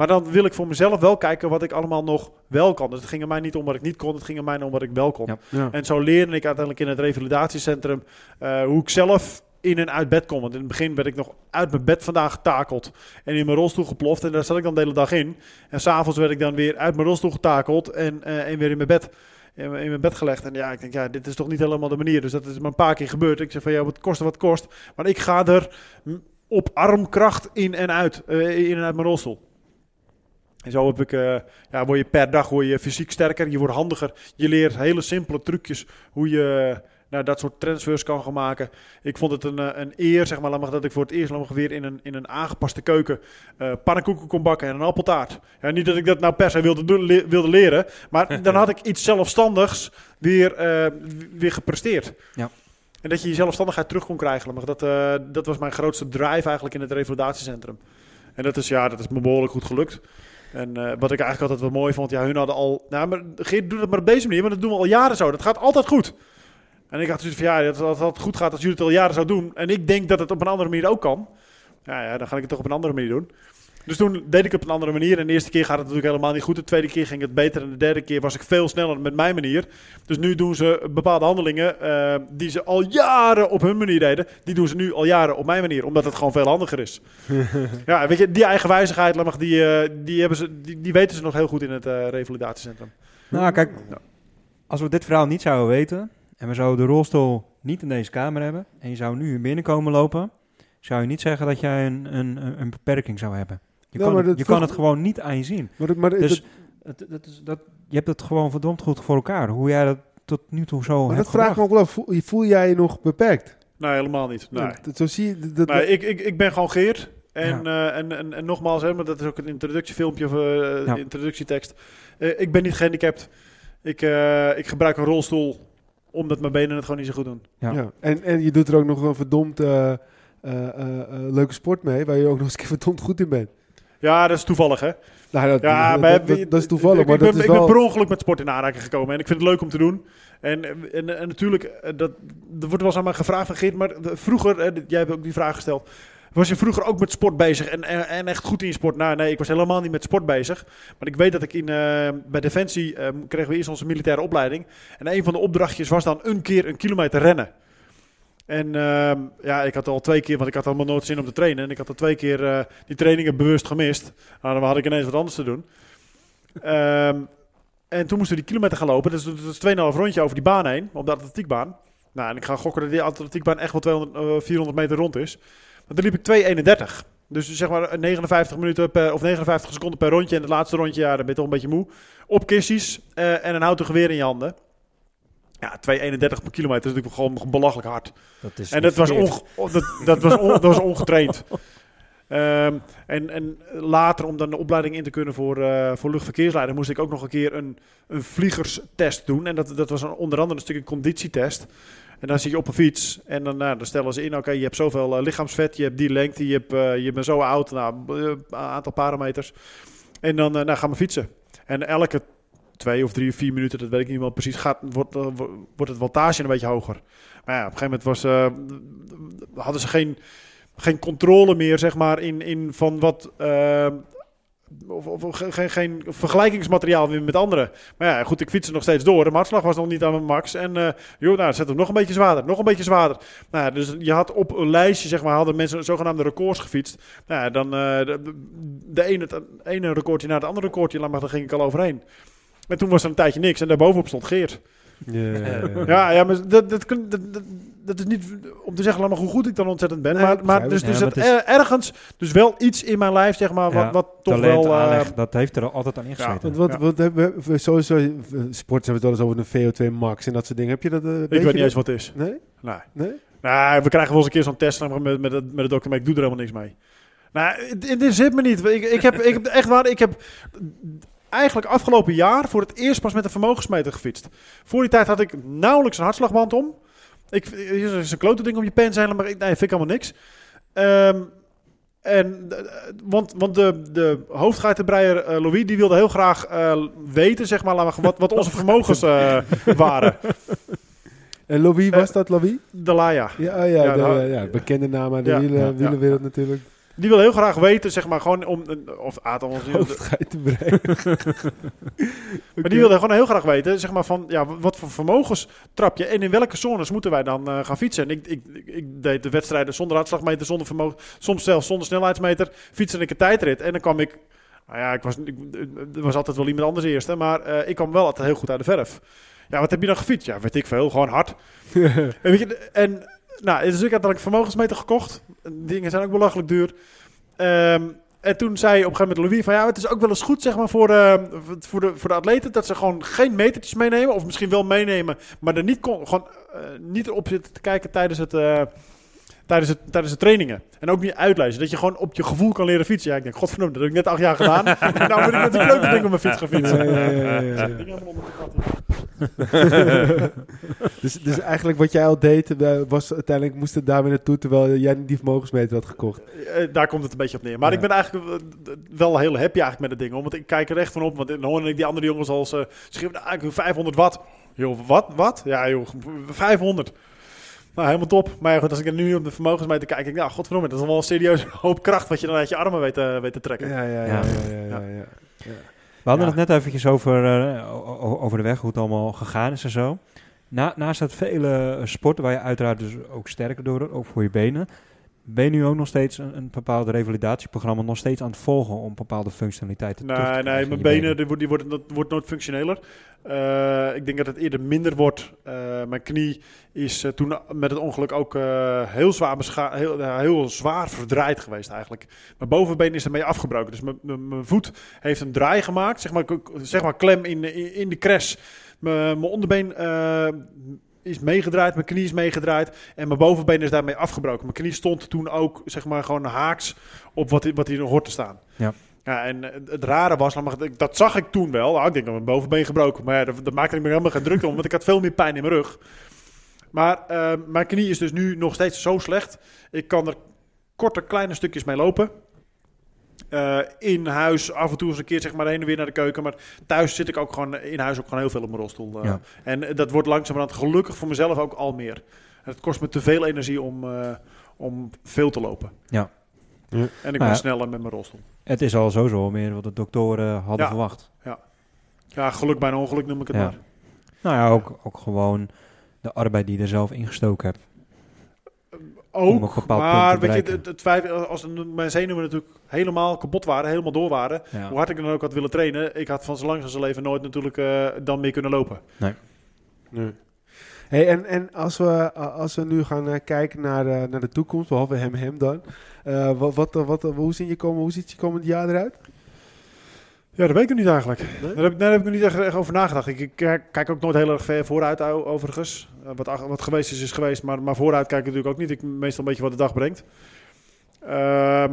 Maar dan wil ik voor mezelf wel kijken wat ik allemaal nog wel kan. Dus het ging er mij niet om wat ik niet kon, het ging er mij om wat ik wel kon. Ja. Ja. En zo leerde ik uiteindelijk in het revalidatiecentrum eh, hoe ik zelf in en uit bed kom. Want in het begin werd ik nog uit mijn bed vandaan getakeld en in mijn rolstoel geploft. En daar zat ik dan de hele dag in. En s'avonds werd ik dan weer uit mijn rolstoel getakeld en, eh, en weer in mijn bed. In mijn bed gelegd. En ja, ik denk, ja, dit is toch niet helemaal de manier. Dus dat is maar een paar keer gebeurd. Ik zeg van, ja, wat kost wat kost. Maar ik ga er op armkracht in en uit, eh, in en uit mijn rolstoel. En zo heb ik, eh, ja, word je per dag word je fysiek sterker, je wordt handiger. Je leert hele simpele trucjes hoe je nou, dat soort transfers kan gaan maken. Ik vond het een, eh, een eer, zeg maar, dat ik voor het eerst weer in een, in een aangepaste keuken eh pannenkoeken kon bakken en een appeltaart. Ja, niet dat ik dat nou per se wilde, doen, le- wilde leren, maar dan had ik iets zelfstandigs weer, eh, weer gepresteerd. Ja. En dat je je zelfstandigheid terug kon krijgen. Maar dat, eh, dat was mijn grootste drive eigenlijk in het revalidatiecentrum. En dat is, ja, dat is me behoorlijk goed gelukt. En eh, wat ik eigenlijk altijd wel mooi vond, ja, hun hadden al... Nou, maar Geert, doe dat maar op deze manier, want dat doen we al jaren zo. Dat gaat altijd goed. En ik had zoiets van, ja, dat, het goed gaat als jullie het al jaren zo doen. En ik denk dat het op een andere manier ook kan. Ja, ja, dan ga ik het toch op een andere manier doen. Dus toen deed ik het op een andere manier. En de eerste keer gaat het natuurlijk helemaal niet goed. De tweede keer ging het beter. En de derde keer was ik veel sneller met mijn manier. Dus nu doen ze bepaalde handelingen eh, die ze al jaren op hun manier deden. Die doen ze nu al jaren op mijn manier. Omdat het gewoon veel handiger is. ja, weet je, die eigenwijzigheid, laat maar, die, eh, die, hebben ze, die, die weten ze nog heel goed in het eh, revalidatiecentrum. Nou, kijk, Ja. als we dit verhaal niet zouden weten en we zouden de rolstoel niet in deze kamer hebben en je zou nu hier binnenkomen lopen, zou je niet zeggen dat jij een, een- een beperking zou hebben. Je, Ja, kan, het, je kan het gewoon niet aan je zien. Maar, maar, Dus dat, het, dat is, dat, je hebt het gewoon verdomd goed voor elkaar. Hoe jij dat tot nu toe zo maar hebt dat vraag ik me ook wel. Voel, voel jij je nog beperkt? Nee, helemaal niet. Nee. Dat- Zo zie je... Dat, Nee, ik, ik, ik ben gewoon Geert. En, eh, en, en, en nogmaals, hè, maar dat is ook een introductiefilmpje of eh, Ja. introductietekst. Eh, ik ben niet gehandicapt. Ik, eh, ik gebruik een rolstoel omdat mijn benen het gewoon niet zo goed doen. Ja. ja. En, en je doet er ook nog een verdomd eh, eh, eh, eh, leuke sport mee, waar je ook nog eens een keer verdomd goed in bent. Ja, dat is toevallig, hè? Nou, dat, Ja, dat, maar dat, is toevallig, ik, maar ik ben, dat is ik ben per ongeluk met sport in aanraking gekomen. En ik vind het leuk om te doen. En, en, en natuurlijk, eh, dat, er wordt wel eens aan mij gevraagd van Geert, maar de- vroeger, eh, jij hebt ook die vraag gesteld. Was je vroeger ook met sport bezig en, en, en echt goed in sport? Nou, nee, ik was helemaal niet met sport bezig. Maar ik weet dat ik in, eh, bij Defensie eh, kregen we eerst onze militaire opleiding. En een van de opdrachtjes was dan een keer een kilometer rennen. En ehm, ja, ik had al twee keer, want ik had allemaal nooit zin om te trainen. En ik had al twee keer eh, die trainingen bewust gemist. Nou, dan had ik ineens wat anders te doen. Ehm, en toen moesten die kilometer gaan lopen. Dus dat is 2,5 rondje over die baan heen, op de atletiekbaan. Nou, en ik ga gokken dat die atletiekbaan echt wel 200, eh, 400 meter rond is. Maar dan liep ik 2,31. Dus zeg maar 59 minuten per, of 59 seconden per rondje. En het laatste rondje, ja, dan ben je toch een beetje moe. Op kissies eh, en een houten geweer in je handen. Ja, 2,31 per kilometer is natuurlijk gewoon belachelijk hard. Dat is En dat was, onge- oh, dat, dat, was on- dat was ongetraind. Ehm, en, en later, om dan de opleiding in te kunnen voor, eh, voor luchtverkeersleider, moest ik ook nog een keer een, een vliegerstest doen. En dat, dat was een, onder andere een stukje conditietest. En dan zit je op een fiets en dan, nou, dan stellen ze in, oké, je hebt zoveel eh, lichaamsvet, je hebt die lengte, je, hebt, eh, je bent zo oud, nou, een aantal parameters. En dan nou, gaan we fietsen. En elke twee of drie of vier minuten, dat weet ik niet wel precies, gaat, wordt, eh, wo- wordt het wattage een beetje hoger. Maar ja, op een gegeven moment was, eh, hadden ze geen, geen controle meer, zeg maar, in, in van wat... eh, of, of, of ge- geen, geen vergelijkingsmateriaal meer met anderen. Maar ja, goed, ik fietste nog steeds door. De hartslag was nog niet aan mijn max. En eh joh, nou, zet hem nog een beetje zwaarder, nog een beetje zwaarder. Nou, dus je had op een lijstje, zeg maar, hadden mensen zogenaamde records gefietst. Nou, ja, dan de, de ene, het ene recordje naar het andere recordje, maar, daar ging ik al overheen. En toen was er een tijdje niks en daarbovenop stond Geert. Ja, Ja, ja maar dat, dat, kun- dat, is niet om te zeggen allemaal hoe goed ik dan ontzettend ben. Nee, maar, maar dus, het. dus Ja, het maar het er- ergens, dus wel iets in mijn lijf, zeg maar, wat, Ja, wat toch wel... eh, aanleg, dat heeft er altijd aan ingezeten. Want wat, Ja. wat hebben we, sowieso, eh, sport hebben we het wel eens over een VO2 max en dat soort dingen. Heb je dat? eh, ik weet niet eens wat het is. Nee? Nee. Nee? Nou, we krijgen wel eens een keer zo'n test met, met, met, het, met het document. Ik doe er helemaal niks mee. Nou, het- dit zit me niet. Ik, ik, heb, ik heb echt waar, ik heb eigenlijk afgelopen jaar voor het eerst pas met een vermogensmeter gefietst. Voor die tijd had ik nauwelijks een hartslagband om. Ik, er is een klote ding om je pen zijn, maar ik, nee, vind ik allemaal niks. Ehm, en, eh, want want de, de hoofdgeitenbreier eh, Louis die wilde heel graag eh, weten zeg maar, wat, wat onze vermogens eh, waren. En Louis, was dat Louis? De Laia. Ja, oh ja, Ja, de, nou, ja, bekende naam uit de ja, wielen, ja, wielenwereld ja. natuurlijk. Die wil heel graag weten, zeg maar, gewoon om. Of Aad, Hoofdgeitenbrein. Maar die wilde gewoon heel graag weten, zeg maar, van ja, wat voor vermogens trap je en in welke zones moeten wij dan eh, gaan fietsen. En ik, ik, ik, deed de wedstrijden zonder hartslagmeter, zonder vermogen, soms zelfs zonder snelheidsmeter, fietste ik een tijdrit. En dan kwam ik, nou ja, ik was, ik, er was altijd wel iemand anders eerste, maar eh, ik kwam wel altijd heel goed uit de verf. Ja, wat heb je dan gefietst? Ja, weet ik veel, gewoon hard. en, weet je, en nou, dus ik had dan een vermogensmeter gekocht. Dingen zijn ook belachelijk duur. Ehm, en toen zei op een gegeven moment Louis van ja, het is ook wel eens goed zeg maar voor, eh, voor, de, voor de atleten dat ze gewoon geen metertjes meenemen. Of misschien wel meenemen, maar er niet, kon, gewoon, eh, niet op zitten te kijken tijdens, het, eh, tijdens, het, tijdens de trainingen. En ook niet uitlezen. Dat je gewoon op je gevoel kan leren fietsen. Ja, ik denk, godverdomme, dat heb ik net acht jaar gedaan. en nou moet ik met een klote ding op mijn fiets gaan fietsen. Ja, ja, ja, ja, ja. Dus, dus eigenlijk wat jij al deed, eh, was uiteindelijk moest het daar weer naartoe, terwijl jij die vermogensmeter had gekocht. Eh, daar komt het een beetje op neer. Maar Ja. ik ben eigenlijk eh, wel heel happy eigenlijk met het ding. hoor. Want ik kijk er echt van op. Want dan hoor ik die andere jongens als uh, schreeuwen, nou, ik wil 500 watt. Joh, wat? Wat? Ja joh, 500. Nou, helemaal top. Maar ja, goed, als ik er nu op de vermogensmeter kijk, denk ik, nou, godverdomme, dat is wel een serieus hoop kracht wat je dan uit je armen weet, eh, weet te trekken. Ja, ja, ja. Ja. ja, ja, ja, ja. We hadden Ja. het net eventjes over, eh, over de weg, hoe het allemaal gegaan is en zo. Na, naast dat vele sporten waar je uiteraard dus ook sterker door wordt, ook voor je benen, ben je nu ook nog steeds een, een bepaald revalidatieprogramma nog steeds aan het volgen om bepaalde functionaliteiten terug te Nee, krijgen nee, mijn benen die, worden- dat wordt nooit functioneler. Eh, ik denk dat het eerder minder wordt. Eh, mijn knie is eh, toen met het ongeluk ook heel, zwaar heel, heel zwaar verdraaid geweest eigenlijk. Mijn bovenbeen is ermee afgebroken. Dus mijn- voet heeft een draai gemaakt. Zeg maar, zeg maar klem in, de- in, in de crash. Mijn onderbeen is meegedraaid, mijn knie is meegedraaid. En mijn bovenbeen is daarmee afgebroken. Mijn knie stond toen ook zeg maar, gewoon haaks op wat, wat hier nog hoort te staan. Ja. Ja, en eh, het rare was, dat zag ik toen wel. Nou, ik denk dat mijn bovenbeen gebroken. Maar ja, dat, dat maakte ik me helemaal geen druk om, want ik had veel meer pijn in mijn rug. Maar eh, mijn knie is dus nu nog steeds zo slecht. Ik kan er korte, kleine stukjes mee lopen. Eh, in huis af en toe eens een keer zeg maar heen en weer naar de keuken. Maar thuis zit ik ook gewoon in huis ook gewoon heel veel op mijn rolstoel. eh. Ja. En eh, dat wordt langzamerhand gelukkig voor mezelf ook al meer. Het kost me te veel energie om, eh, om veel te lopen. Ja. Ja. En ik ben ja. sneller met mijn rolstoel. Het is al sowieso meer wat de doktoren hadden Ja. verwacht. Ja, geluk bij een ongeluk noem ik het Ja. maar. Nou ja, ook, ook gewoon de arbeid die je er zelf ingestoken hebt. Om een Ook, maar weet je, het, het feit eh, als mijn zenuwen natuurlijk helemaal kapot waren, helemaal door waren, Ja. hoe hard ik dan ook had willen trainen, ik had van zo lang als zijn leven nooit natuurlijk eh, dan meer kunnen lopen. Nee. Hey, en, en als, we, als we nu gaan eh, kijken naar, eh, naar de toekomst, behalve hem, hem dan. eh, wat, wat, wat, hoe, zie je komen, hoe ziet je komend jaar eruit? Ja, dat weet ik nog niet eigenlijk. Nee? Daar heb, ik- daar heb ik nog niet echt, echt over nagedacht. Ik, ik kijk ook nooit heel erg ver vooruit overigens. Eh, wat, wat geweest is, is geweest, maar, maar vooruit kijk ik natuurlijk ook niet. Ik meestal een beetje wat de dag brengt. Ehm,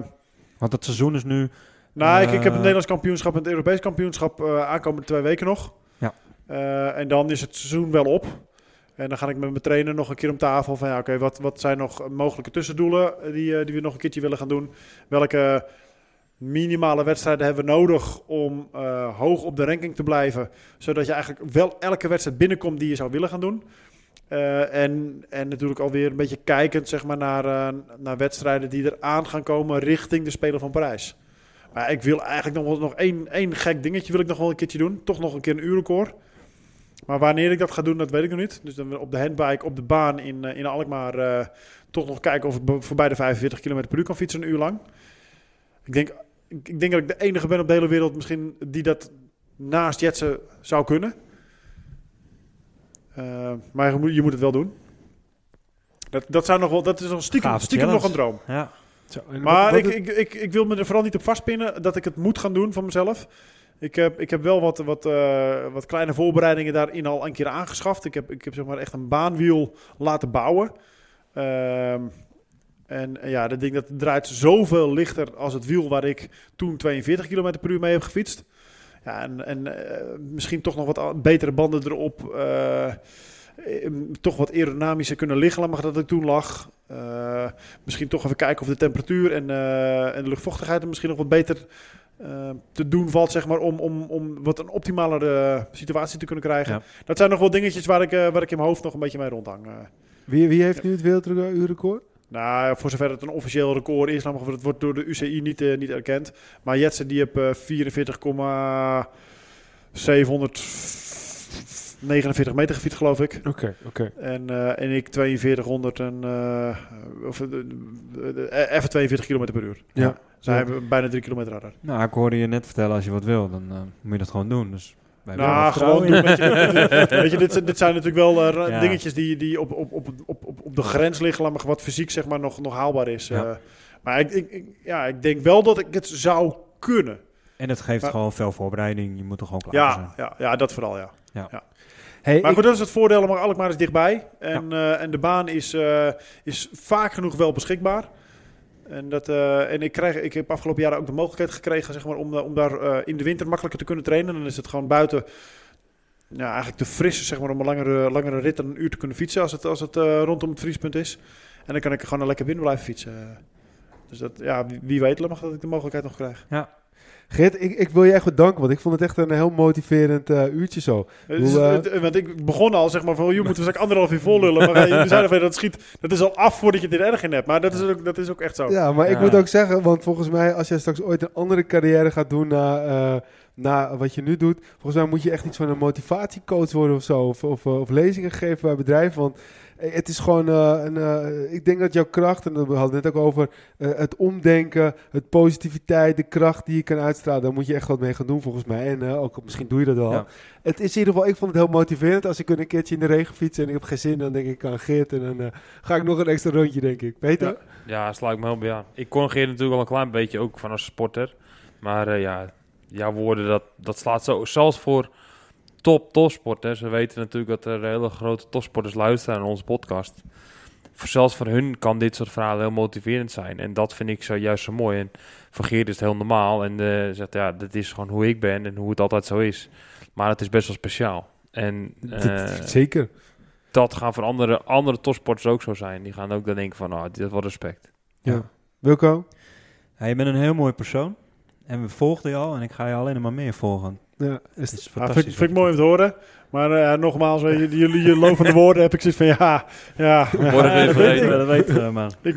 Want het seizoen is nu... Nou, ik, ik heb Eh, het Nederlands kampioenschap en het Europees kampioenschap eh aankomende twee weken nog. Ja. Eh, en dan is het seizoen wel op. En dan ga ik met mijn trainer nog een keer om tafel van ja, oké, wat, wat zijn nog mogelijke tussendoelen eh, die, eh, die we nog een keertje willen gaan doen? Welke minimale wedstrijden hebben we nodig om eh, hoog op de ranking te blijven? Zodat je eigenlijk wel elke wedstrijd binnenkomt die je zou willen gaan doen. Eh, en, en natuurlijk alweer een beetje kijkend zeg maar, naar, eh, naar wedstrijden die er aan gaan komen richting de Spelen van Parijs. Maar ik wil eigenlijk nog nog één, één gek dingetje wil ik nog wel een keertje doen. Toch nog een keer een uurrecord. Maar wanneer ik dat ga doen, dat weet ik nog niet. Dus dan op de handbike, op de baan in, in Alkmaar... toch nog kijken of ik voorbij de 45 km per uur kan fietsen een uur lang. Ik denk, ik, ik denk dat ik de enige ben op de hele wereld misschien die dat naast Jetsen zou kunnen. Eh, maar je moet, je moet het wel doen. Dat, dat, zou nog wel, dat is nog stiekem, nog een droom. Ja. Zo, Maar wat- wat ik, ik, ik, ik wil me er vooral niet op vastpinnen dat ik het moet gaan doen van mezelf. Ik heb, ik heb wel wat, wat, eh, wat kleine voorbereidingen daarin al een keer aangeschaft. Ik heb, ik heb zeg maar echt een baanwiel laten bouwen. Ehm, en ja, dat ding dat draait zoveel lichter als het wiel waar ik toen 42 km per uur mee heb gefietst. Ja, en, en eh, misschien toch nog wat betere banden erop. eh, eh, toch wat aerodynamischer kunnen liggen, maar dat ik toen lag. Eh, misschien toch even kijken of de temperatuur en, eh, en de luchtvochtigheid er misschien nog wat beter te doen valt, zeg maar, om, om, om wat een optimalere situatie te kunnen krijgen. Ja. Dat zijn nog wel dingetjes waar ik, waar ik in mijn hoofd nog een beetje mee rondhang. eh. wie, wie heeft nu het werelduurrecord? Nou, voor zover het een officieel record is, maar, het wordt door de UCI niet, eh, niet erkend. Maar Jetsen die heeft eh 44,749 meter gefietst, geloof ik. Oké, oké. En, eh, en ik 4200 en, eh, of, even 42 km per uur. Ja. Zij Ja. hebben bijna 3 kilometer harder. Nou, ik hoorde je net vertellen, als je wat wil, dan eh, moet je dat gewoon doen. Dus wij Nou, gewoon doen. Weet je, weet je dit, zijn- dit zijn natuurlijk wel eh, Ja. dingetjes die, die op, op, op, op, op, de grens liggen, laat maar wat fysiek zeg maar, nog, nog haalbaar is. Ja. Eh, maar ik, ik, ik- ja, ik denk wel dat ik het zou kunnen. En het geeft Maar- gewoon veel voorbereiding. Je moet er gewoon klaar Ja, zijn. ja, ja, dat vooral, ja. Hey, Maar goed, dat is het voordeel, maar Alkmaar is dichtbij. En, eh, en de baan is, is vaak genoeg wel beschikbaar. En, dat, eh, en ik, krijg, ik heb afgelopen jaren ook de mogelijkheid gekregen zeg maar, om, eh, om daar eh, in de winter makkelijker te kunnen trainen. Dan is het gewoon buiten ja, eigenlijk te fris zeg maar, om een langere, langere rit dan een uur te kunnen fietsen als het, als het rondom het vriespunt is. En dan kan ik gewoon lekker binnen blijven fietsen. Dus dat, ja, wie, weet mag dat ik de mogelijkheid nog krijg. Geert, ik, ik wil je echt bedanken, want ik vond het echt een heel motiverend eh, uurtje zo. Dus, Hoe, eh, het- want ik begon al, zeg maar, van, je moeten we straks anderhalf uur vol lullen. Maar eh, jullie zeiden van, dat schiet, dat is al af voordat je dit erg in hebt. Maar dat is ook, dat is ook echt zo. Ja, maar ik moet ook zeggen, want volgens mij als jij straks ooit een andere carrière gaat doen na, eh, na wat je nu doet, volgens mij moet je echt iets van een motivatiecoach worden of zo, of, of, of lezingen geven bij bedrijven, want eh, het is gewoon, eh, een, eh, ik denk dat jouw kracht, en we hadden het net ook over, eh, het omdenken, het positiviteit, de kracht die je kan uitstralen, daar moet je echt wat mee gaan doen volgens mij. En eh, ook misschien doe je dat wel. Ja. Het is in ieder geval, ik vond het heel motiverend. Als ik een keertje in de regen fiets en ik heb geen zin, dan denk ik aan Geert en dan eh, ga ik nog een extra rondje, denk ik. Peter? Ja. Ja, sla ik me heel bij aan. Ik corrigeer natuurlijk al een klein beetje ook van als sporter. Maar eh, ja, jouw woorden, dat, dat slaat zo. Zelfs voor top topsporters. We weten natuurlijk dat er hele grote topsporters luisteren naar onze podcast. Voor, zelfs voor hun kan dit soort verhalen heel motiverend zijn. En dat vind ik zo juist zo mooi. En voor Geert is het heel normaal. En eh, zegt, ja, dat is gewoon hoe ik ben en hoe het altijd zo is. Maar het is best wel speciaal. En eh, zeker. dat gaan voor andere, andere topsporters ook zo zijn. Die gaan ook dan denken van, oh, dit is wel respect. Ja. Wilco? Ja, je bent een heel mooi persoon. En we volgden je al en ik ga je alleen maar meer volgen. Ja, Het is fantastisch. vind, vind ik mooi om te horen. Maar eh, nogmaals, je, jullie je lovende woorden heb ik zoiets van ja. ja, Worden we ja, even je, dat weet je, man. ik,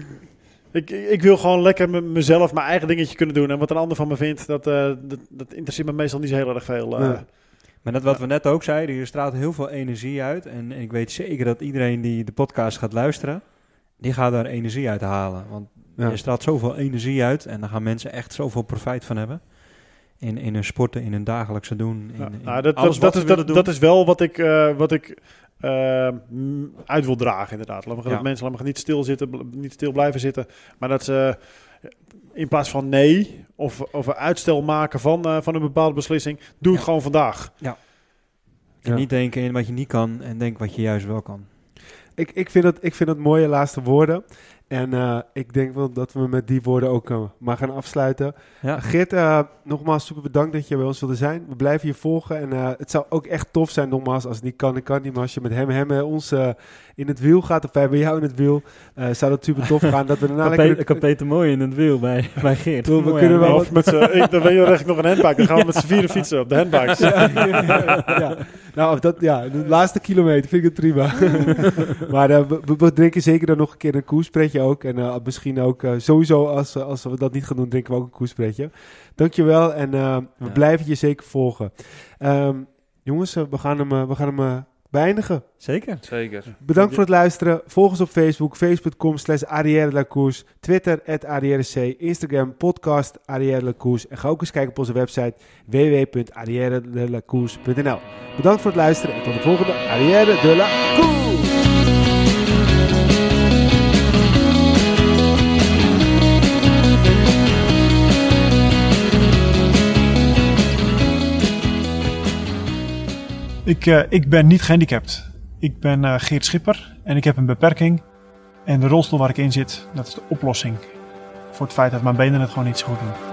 ik, ik wil gewoon lekker me- mezelf mijn eigen dingetje kunnen doen. En wat een ander van me vindt, dat, eh, dat, dat interesseert me meestal niet zo heel erg veel. eh. Nee. Maar net wat we net ook zeiden, je straalt heel veel energie uit. En, en ik weet zeker dat iedereen die de podcast gaat luisteren, die gaat daar energie uit halen. Want Ja. je straalt zoveel energie uit en daar gaan mensen echt zoveel profijt van hebben. In, in hun sporten, in hun dagelijkse doen. In, Ja, in nou, dat, alles dat, is, dat, doen. dat is wel wat ik, eh, wat ik eh, uit wil dragen, inderdaad. Laat me, Ja. Mensen laat me niet stil, zitten, niet stil blijven zitten. Maar dat ze in plaats van nee of, of een uitstel maken van, eh, van een bepaalde beslissing, doe het Ja. gewoon vandaag. En Ja. niet denken in wat je niet kan en denk wat je juist wel kan. Ik, ik, vind dat, ik vind dat mooie laatste woorden. En eh, ik denk wel dat we met die woorden ook eh, maar gaan afsluiten. Ja, Geert, eh, nogmaals super bedankt dat je bij ons wilde zijn. We blijven je volgen. En eh, het zou ook echt tof zijn, nogmaals, als het niet kan, dan kan niet. Maar als je met hem, hem en ons in het wiel gaat, of wij bij jou in het wiel, eh, zou dat super tof gaan. Dat we daarna lekker... Peter Mooi in het wiel bij, bij Geert. Toen, we kunnen wel Of met z'n, ik, dan ben je recht nog een handbike. Dan gaan we met z'n vieren fietsen op de handbikes. ja, ja, ja. Nou, dat, ja, de laatste kilometer vind ik het prima. maar we, we drinken zeker dan nog een keer een koerspretje ook. En eh, misschien ook eh, sowieso, als, eh, als we dat niet gaan doen, drinken we ook een koerspretje. Dankjewel en eh, we Ja. blijven je zeker volgen. Ehm, jongens, we gaan hem, we gaan hem beëindigen. Zeker. Zeker. Bedankt voor het luisteren. Volg ons op Facebook, facebook.com slash Twitter, at C, Instagram, podcast Arrière de la Course. En ga ook eens kijken op onze website www.arrièredelacourse.nl Bedankt voor het luisteren en tot de volgende Arrière de la Course! Ik, eh, ik ben niet gehandicapt. Ik ben eh, Geert Schipper en ik heb een beperking. En de rolstoel waar ik in zit, dat is de oplossing voor het feit dat mijn benen het gewoon niet zo goed doen.